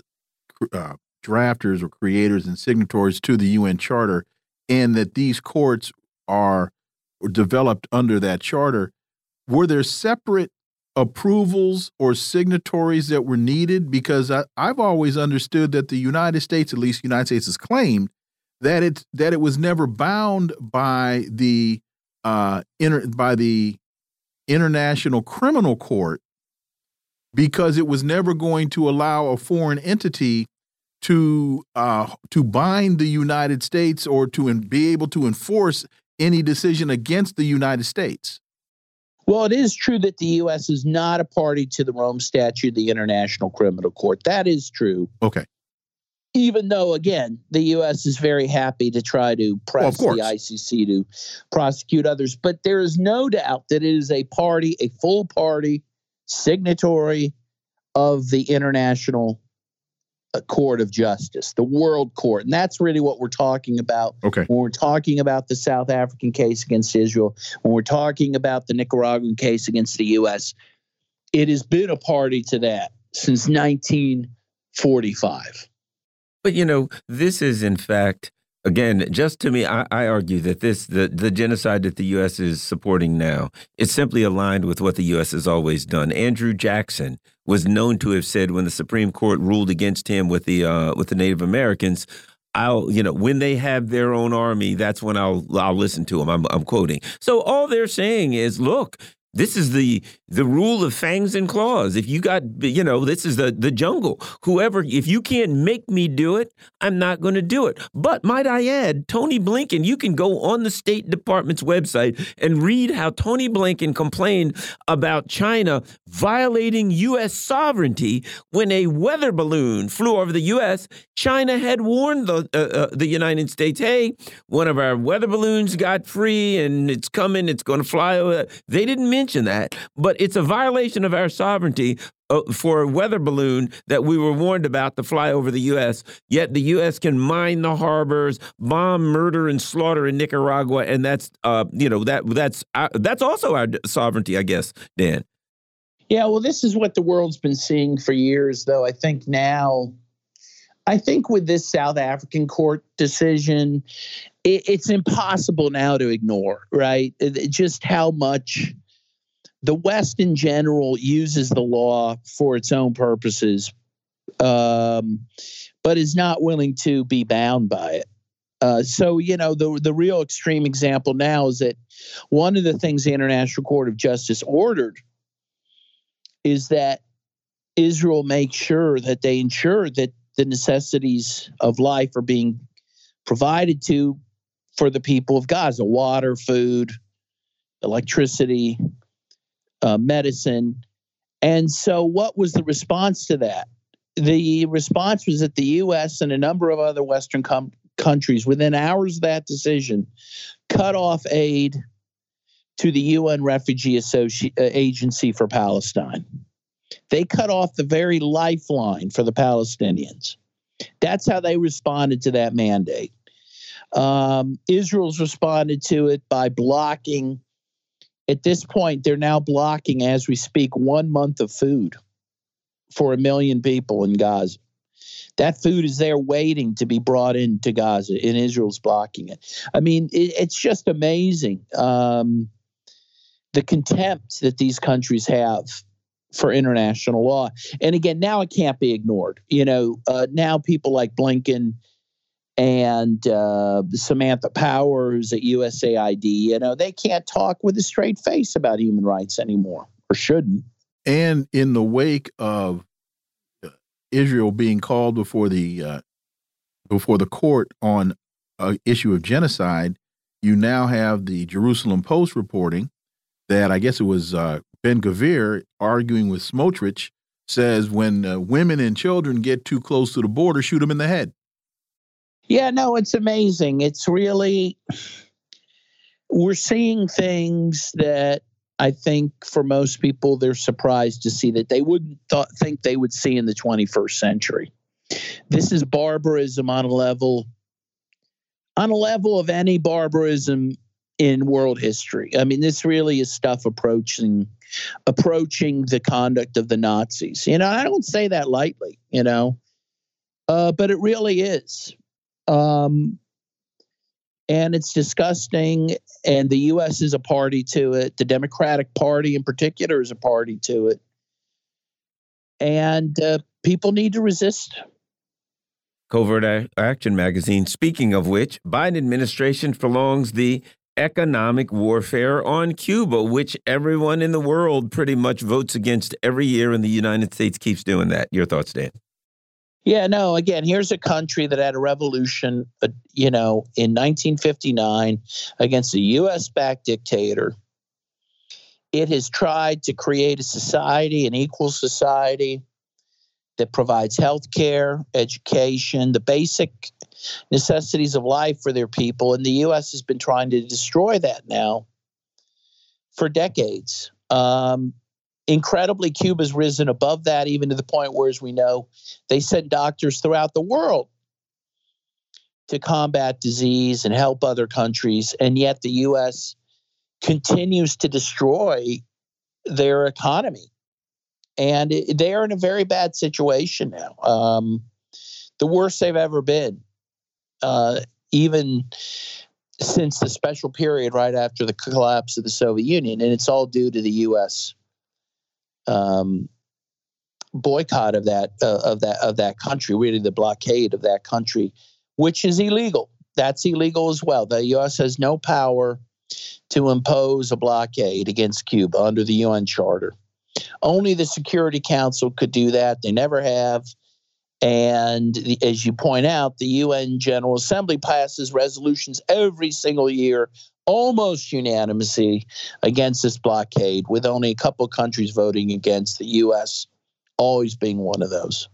uh, drafters or creators and signatories to the UN Charter, and that these courts are developed under that charter, were there separate approvals or signatories that were needed? Because I, have always understood that the United States, at least the United States, has claimed that it that it was never bound by the uh, inter, by the International Criminal Court because it was never going to allow a foreign entity to uh, to bind the United States or to be able to enforce any decision against the United States. Well, it is true that the U.S. is not a party to the Rome Statute, the International Criminal Court. That is true. Okay. Even though, again, the U.S. is very happy to try to press well, the ICC to prosecute others, but there is no doubt that it is a party, a full party signatory of the International uh, Court of Justice, the World Court. And that's really what we're talking about okay. when we're talking about the South African case against Israel, when we're talking about the Nicaraguan case against the U.S. It has been a party to that since 1945. But, you know, this is in fact again, just to me, I, I, argue that this the the genocide that the U.S. is supporting now is simply aligned with what the U.S. has always done. Andrew Jackson was known to have said when the Supreme Court ruled against him with the uh, with the Native Americans. I'll, you know, when they have their own army, that's when I'll I'll listen to them. I'm, I'm quoting. So all they're saying is, look, this is the the rule of fangs and claws. If you got, you know, this is the the jungle. Whoever, if you can't make me do it, I'm not going to do it. But might I add, Tony Blinken, you can go on the State Department's website and read how Tony Blinken complained about China violating U.S. sovereignty when a weather balloon flew over the U.S. China had warned the uh, uh, the United States, "Hey, one of our weather balloons got free and it's coming. It's going to fly over." They didn't mention mention that, but it's a violation of our sovereignty uh, for a weather balloon that we were warned about to fly over the U.S. Yet the U.S. can mine the harbors, bomb, murder, and slaughter in Nicaragua, and that's uh, you know that that's uh, that's also our sovereignty, I guess, Dan. Yeah, well, this is what the world's been seeing for years, though. I think now, I think with this South African court decision, it, it's impossible now to ignore, right? It, just how much the West in general uses the law for its own purposes, um, but is not willing to be bound by it. Uh, so you know the the real extreme example now is that one of the things the International Court of Justice ordered is that Israel makes sure that they ensure that the necessities of life are being provided to for the people of Gaza: water, food, electricity, uh, medicine. And so, what was the response to that? The response was that the U.S. and a number of other Western com- countries, within hours of that decision, cut off aid to the UN Refugee Associ- uh, Agency for Palestine. They cut off the very lifeline for the Palestinians. That's how they responded to that mandate. Um, Israel's responded to it by blocking at this point, they're now blocking, as we speak, one month of food for a million people in Gaza. That food is there waiting to be brought into Gaza, and Israel's blocking it. I mean, it, it's just amazing um, the contempt that these countries have for international law. And again, now it can't be ignored. You know, uh, now people like Blinken and uh, Samantha Powers at USAID, you know, they can't talk with a straight face about human rights anymore, or shouldn't. And in the wake of uh, Israel being called before the uh, before the court on an issue of genocide, you now have the Jerusalem Post reporting that I guess it was uh, Ben Gvir arguing with Smotrich says when uh, women and children get too close to the border, shoot them in the head. Yeah, no, it's amazing. It's really, we're seeing things that I think for most people, they're surprised to see that they wouldn't th- think they would see in the 21st century. This is barbarism on a level, on a level of any barbarism in world history. I mean, this really is stuff approaching approaching the conduct of the Nazis. You know, I don't say that lightly. You know, uh, but it really is. Um, and it's disgusting. And the U.S. is a party to it. The Democratic Party, in particular, is a party to it. And uh, people need to resist. Covert Action Magazine. Speaking of which, Biden administration prolongs the economic warfare on Cuba, which everyone in the world pretty much votes against every year, and the United States keeps doing that. Your thoughts, Dan? Yeah, no, again, here's a country that had a revolution, uh, you know, in 1959 against a US backed dictator. It has tried to create a society, an equal society that provides health care, education, the basic necessities of life for their people. And the US has been trying to destroy that now for decades. Um, incredibly, Cuba's risen above that, even to the point where, as we know, they send doctors throughout the world to combat disease and help other countries. And yet the U.S. continues to destroy their economy. And it, they are in a very bad situation now. Um, the worst they've ever been, uh, even since the special period right after the collapse of the Soviet Union. And it's all due to the U.S um, boycott of that uh, of that of that country, really the blockade of that country, which is illegal. That's illegal as well. The U.S. has no power to impose a blockade against Cuba under the UN Charter. Only the Security Council could do that. They never have. And the, as you point out, the UN General Assembly passes resolutions every single year almost unanimously against this blockade, with only a couple countries voting against, the U.S. always being one of those.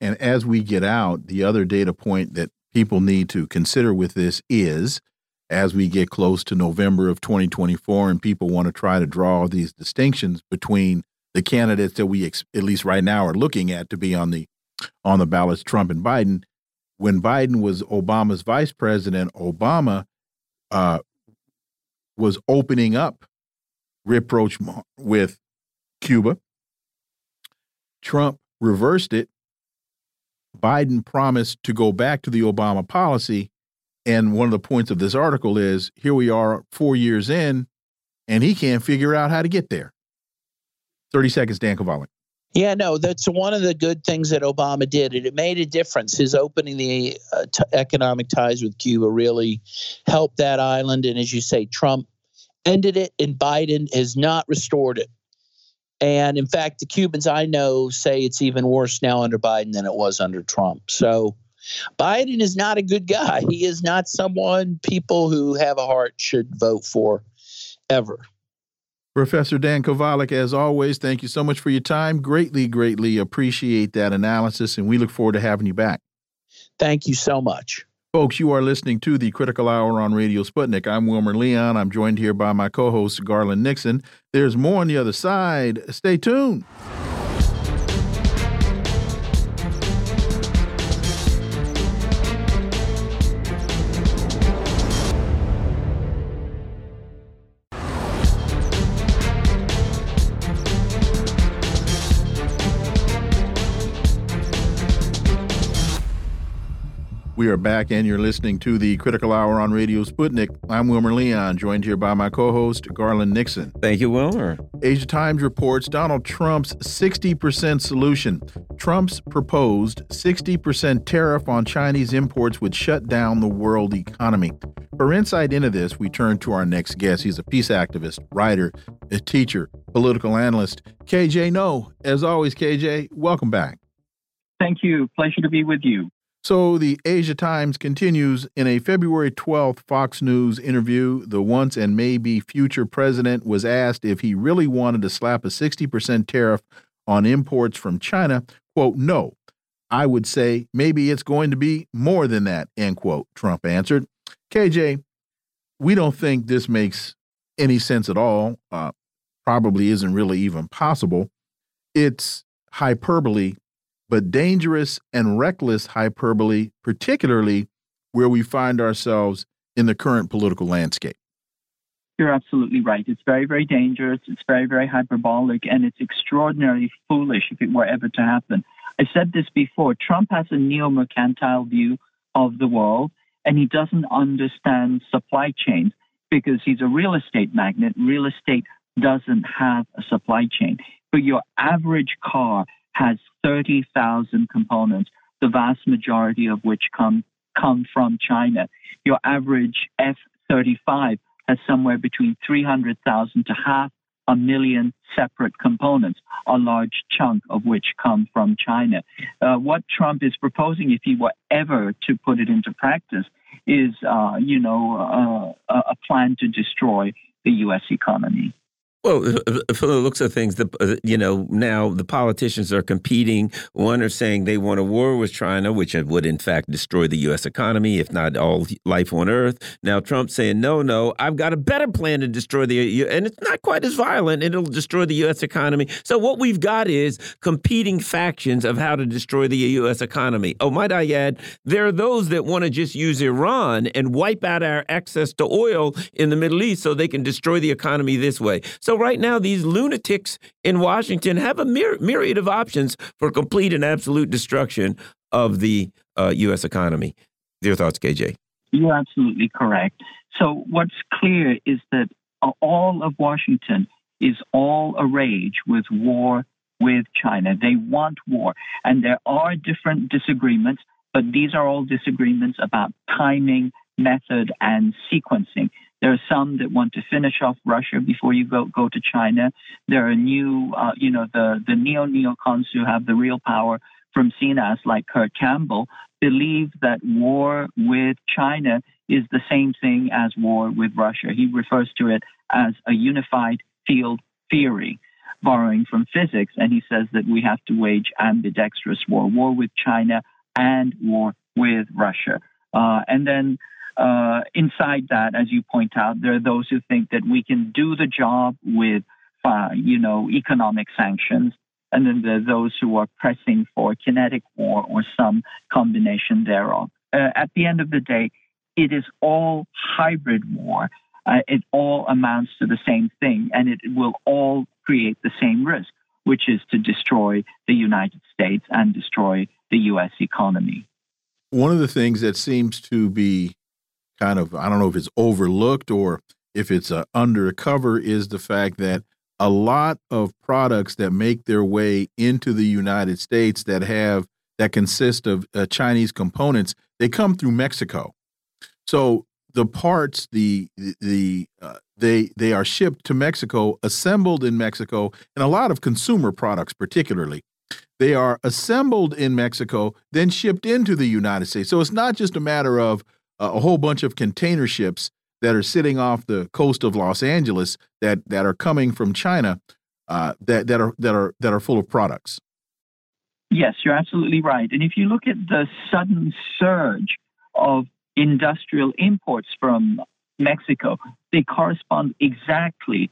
And as we get out, the other data point that people need to consider with this is as we get close to November of 2024 and people want to try to draw these distinctions between the candidates that we at least right now are looking at to be on the on the ballots Trump and Biden when Biden was Obama's vice president Obama uh, was opening up rapprochement with Cuba Trump reversed it Biden promised to go back to the Obama policy and one of the points of this article is here we are four years in, and he can't figure out how to get there. 30 seconds, Dan Kovalik. Yeah, no, that's one of the good things that Obama did, and it made a difference. His opening the uh, economic ties with Cuba really helped that island. And as you say, Trump ended it, and Biden has not restored it. And in fact, the Cubans I know say it's even worse now under Biden than it was under Trump. So Biden is not a good guy. He is not someone people who have a heart should vote for ever. Professor Dan Kovalik, as always, thank you so much for your time. Greatly, greatly appreciate that analysis, and we look forward to having you back. Thank you so much. Folks, you are listening to the Critical Hour on Radio Sputnik. I'm Wilmer Leon. I'm joined here by my co host, Garland Nixon. There's more on the other side. Stay tuned. We are back, and you're listening to the Critical Hour on Radio Sputnik. I'm Wilmer Leon, joined here by my co host, Garland Nixon. Thank you, Wilmer. Asia Times reports Donald Trump's 60% solution. Trump's proposed 60% tariff on Chinese imports would shut down the world economy. For insight into this, we turn to our next guest. He's a peace activist, writer, a teacher, political analyst, KJ Noh. As always, KJ, welcome back. Thank you. Pleasure to be with you. So the Asia Times continues in a February 12th Fox News interview. The once and maybe future president was asked if he really wanted to slap a 60% tariff on imports from China. Quote, no. I would say maybe it's going to be more than that, end quote, Trump answered. KJ, we don't think this makes any sense at all. Uh, probably isn't really even possible. It's hyperbole but dangerous and reckless hyperbole, particularly where we find ourselves in the current political landscape. You're absolutely right. It's very, very dangerous. It's very, very hyperbolic, and it's extraordinarily foolish if it were ever to happen. I said this before Trump has a neo mercantile view of the world, and he doesn't understand supply chains because he's a real estate magnate. Real estate doesn't have a supply chain. But your average car has 30,000 components, the vast majority of which come, come from China. Your average F 35 has somewhere between 300,000 to half a million separate components, a large chunk of which come from China. Uh, what Trump is proposing, if he were ever to put it into practice, is, uh, you know, uh, a plan to destroy the U.S. economy. Well, from the looks of things, the uh, you know now the politicians are competing. One are saying they want a war with China, which would in fact destroy the U.S. economy, if not all life on Earth. Now Trump's saying no, no, I've got a better plan to destroy the and it's not quite as violent. It'll destroy the U.S. economy. So what we've got is competing factions of how to destroy the U.S. economy. Oh, might I add, there are those that want to just use Iran and wipe out our access to oil in the Middle East so they can destroy the economy this way. So right now, these lunatics in Washington have a myri myriad of options for complete and absolute destruction of the uh, U.S. economy. Your thoughts, KJ? You're absolutely correct. So, what's clear is that all of Washington is all a rage with war with China. They want war. And there are different disagreements, but these are all disagreements about timing, method, and sequencing. There are some that want to finish off Russia before you go go to China. There are new, uh, you know, the the neo neocons who have the real power from CNAS, like Kurt Campbell, believe that war with China is the same thing as war with Russia. He refers to it as a unified field theory, borrowing from physics, and he says that we have to wage ambidextrous war, war with China and war with Russia. Uh, and then uh, inside that, as you point out, there are those who think that we can do the job with, uh, you know, economic sanctions. And then there are those who are pressing for kinetic war or some combination thereof. Uh, at the end of the day, it is all hybrid war. Uh, it all amounts to the same thing, and it will all create the same risk, which is to destroy the United States and destroy the U.S. economy. One of the things that seems to be kind of, I don't know if it's overlooked or if it's uh, undercover, is the fact that a lot of products that make their way into the United States that have that consist of uh, Chinese components, they come through Mexico. So the parts, the the uh, they they are shipped to Mexico, assembled in Mexico, and a lot of consumer products, particularly, they are assembled in Mexico, then shipped into the United States. So it's not just a matter of a whole bunch of container ships that are sitting off the coast of Los Angeles that that are coming from China uh, that that are that are that are full of products. Yes, you're absolutely right. And if you look at the sudden surge of industrial imports from Mexico, they correspond exactly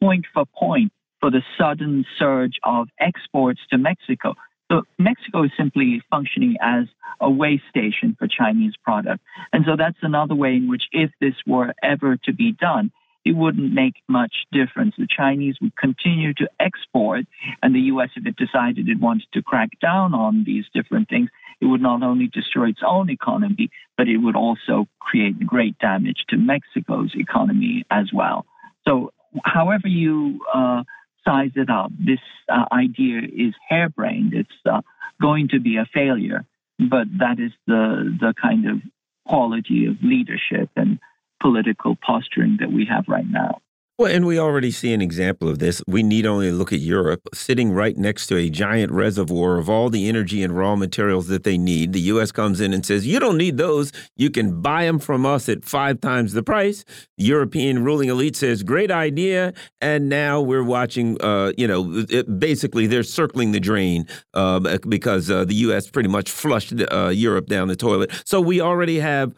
point for point for the sudden surge of exports to Mexico. So Mexico is simply functioning as a way station for Chinese product. And so that's another way in which if this were ever to be done, it wouldn't make much difference. The Chinese would continue to export, and the U.S., if it decided it wanted to crack down on these different things, it would not only destroy its own economy, but it would also create great damage to Mexico's economy as well. So, however you uh, size it up, this uh, idea is harebrained. It's uh, going to be a failure, but that is the the kind of quality of leadership and political posturing that we have right now. Well, and we already see an example of this. We need only look at Europe sitting right next to a giant reservoir of all the energy and raw materials that they need. The U.S. comes in and says, You don't need those. You can buy them from us at five times the price. The European ruling elite says, Great idea. And now we're watching, uh, you know, it, basically they're circling the drain uh, because uh, the U.S. pretty much flushed uh, Europe down the toilet. So we already have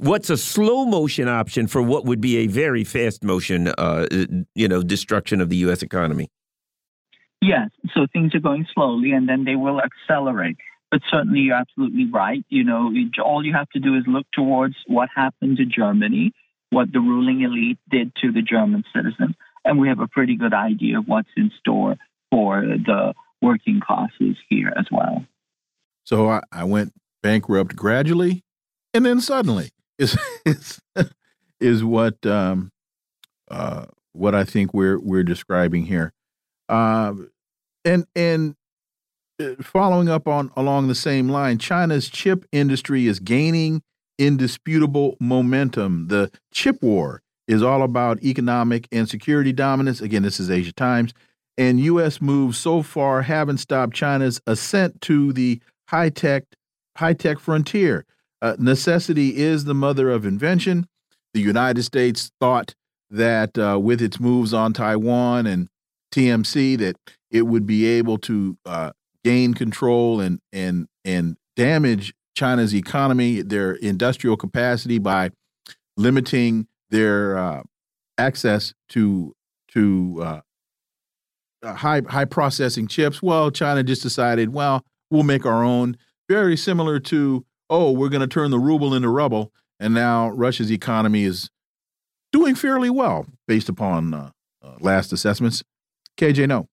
what's a slow motion option for what would be a very fast motion, uh, you know, destruction of the U.S. economy? Yes, so things are going slowly, and then they will accelerate. But certainly, you're absolutely right. You know, all you have to do is look towards what happened to Germany, what the ruling elite did to the German citizens, and we have a pretty good idea of what's in store for the working classes here as well. So I, I went bankrupt gradually and then suddenly is is, is what um, uh, what I think we're we're describing here, uh, and and uh, following up on along the same line, China's chip industry is gaining indisputable momentum. The chip war is all about economic and security dominance. Again, this is Asia Times. And U.S. moves so far haven't stopped China's ascent to the high tech high tech frontier. Uh, necessity is the mother of invention. The United States thought that uh, with its moves on Taiwan and TMC, that it would be able to uh, gain control and and and damage China's economy, their industrial capacity by limiting their uh, access to to uh, uh, high high processing chips. Well, China just decided, well, we'll make our own. Very similar to oh, we're going to turn the ruble into rubble, and now Russia's economy is doing fairly well based upon uh, uh, last assessments. KJ, Noh.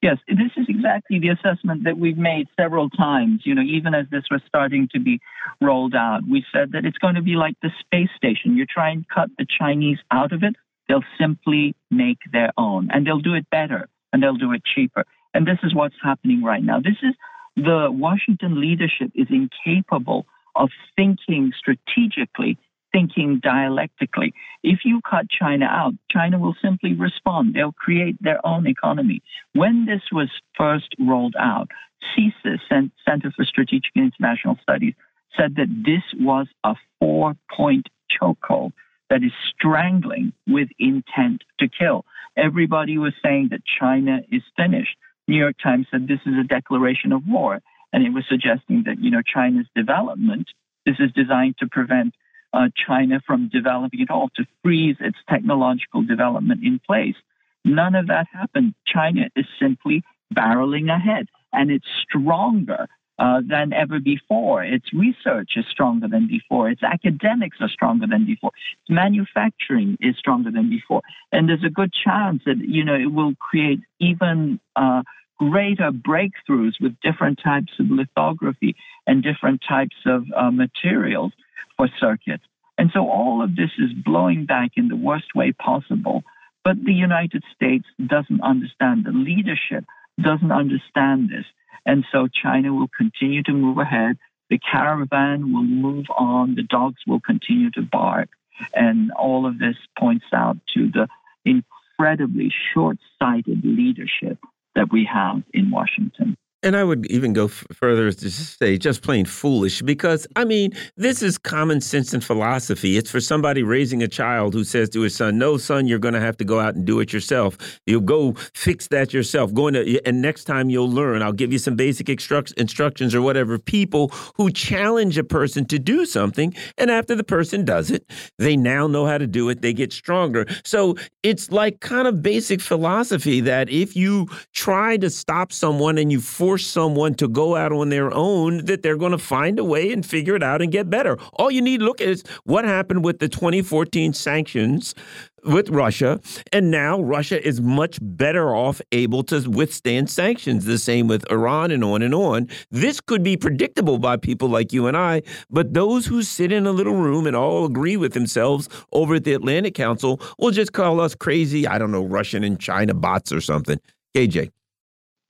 Yes, this is exactly the assessment that we've made several times. You know, even as this was starting to be rolled out, we said that it's going to be like the space station. You try and cut the Chinese out of it, they'll simply make their own, and they'll do it better, and they'll do it cheaper. And this is what's happening right now. This is the Washington leadership is incapable of thinking strategically, thinking dialectically. If you cut China out, China will simply respond. They'll create their own economy. When this was first rolled out, CSIS, Center for Strategic and International Studies, said that this was a four point chokehold that is strangling with intent to kill. Everybody was saying that China is finished. New York Times said this is a declaration of war, and it was suggesting that you know China's development this is designed to prevent uh, China from developing at all, to freeze its technological development in place. None of that happened. China is simply barreling ahead, and it's stronger uh, than ever before. Its research is stronger than before. Its academics are stronger than before. Its manufacturing is stronger than before. And there's a good chance that you know it will create even uh, greater breakthroughs with different types of lithography and different types of uh, materials for circuits. And so all of this is blowing back in the worst way possible. But the United States doesn't understand. The leadership doesn't understand this. And so China will continue to move ahead. The caravan will move on. The dogs will continue to bark. And all of this points out to the incredibly short sighted leadership that we have in Washington. And I would even go further to say just plain foolish because, I mean, this is common sense and philosophy. It's for somebody raising a child who says to his son, No, son, you're going to have to go out and do it yourself. You'll go fix that yourself. Go into, and next time you'll learn. I'll give you some basic instructions or whatever. People who challenge a person to do something, and after the person does it, they now know how to do it. They get stronger. So it's like kind of basic philosophy that if you try to stop someone and you force force someone to go out on their own, that they're going to find a way and figure it out and get better. All you need to look at is what happened with the 2014 sanctions with Russia, and now Russia is much better off able to withstand sanctions. The same with Iran and on and on. This could be predictable by people like you and I, but those who sit in a little room and all agree with themselves over at the Atlantic Council will just call us crazy. I don't know, Russian and China bots or something. KJ.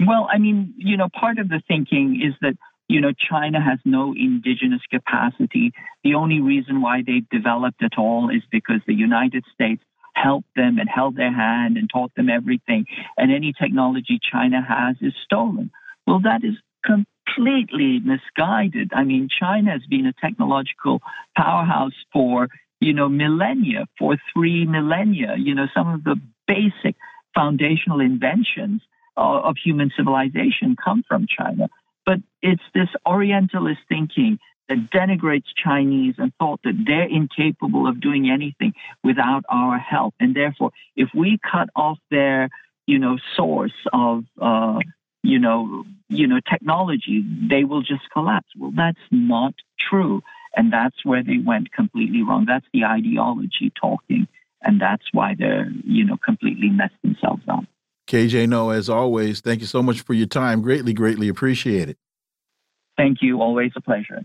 Well, I mean, you know, part of the thinking is that, you know, China has no indigenous capacity. The only reason why they've developed at all is because the United States helped them and held their hand and taught them everything. And any technology China has is stolen. Well, that is completely misguided. I mean, China has been a technological powerhouse for, you know, millennia, for three millennia. You know, some of the basic foundational inventions uh, of human civilization come from China. But it's this Orientalist thinking that denigrates Chinese and thought that they're incapable of doing anything without our help. And therefore, if we cut off their, you know, source of, uh, you know, you know, technology, they will just collapse. Well, that's not true, and that's where they went completely wrong. That's the ideology talking, and that's why they're, you know, completely messed themselves up. KJ Noh, as always, thank you so much for your time. Greatly, greatly appreciate it. Thank you. Always a pleasure.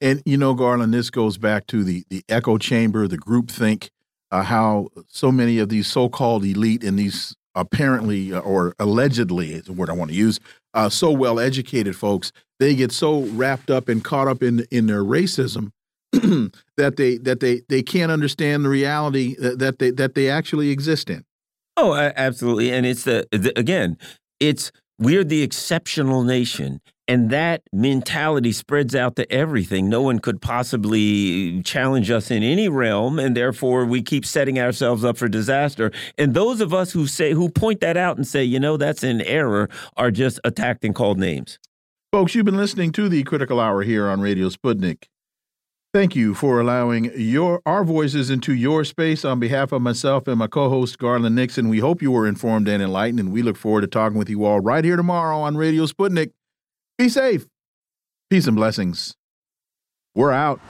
And you know, Garland, this goes back to the the echo chamber, the group think, uh, how so many of these so-called elite and these apparently uh, or allegedly is the word I want to use, uh, so well educated folks, they get so wrapped up and caught up in in their racism that they that they they can't understand the reality that they that they actually exist in. Oh, absolutely. And it's the, the again, it's we're the exceptional nation and that mentality spreads out to everything. No one could possibly challenge us in any realm, and therefore we keep setting ourselves up for disaster. And those of us who say who point that out and say, you know, that's an error, are just attacked and called names. Folks, you've been listening to the Critical Hour here on Radio Sputnik. Thank you for allowing your our voices into your space on behalf of myself and my co-host Garland Nixon. We hope you were informed and enlightened, and we look forward to talking with you all right here tomorrow on Radio Sputnik. Be safe. Peace and blessings. We're out.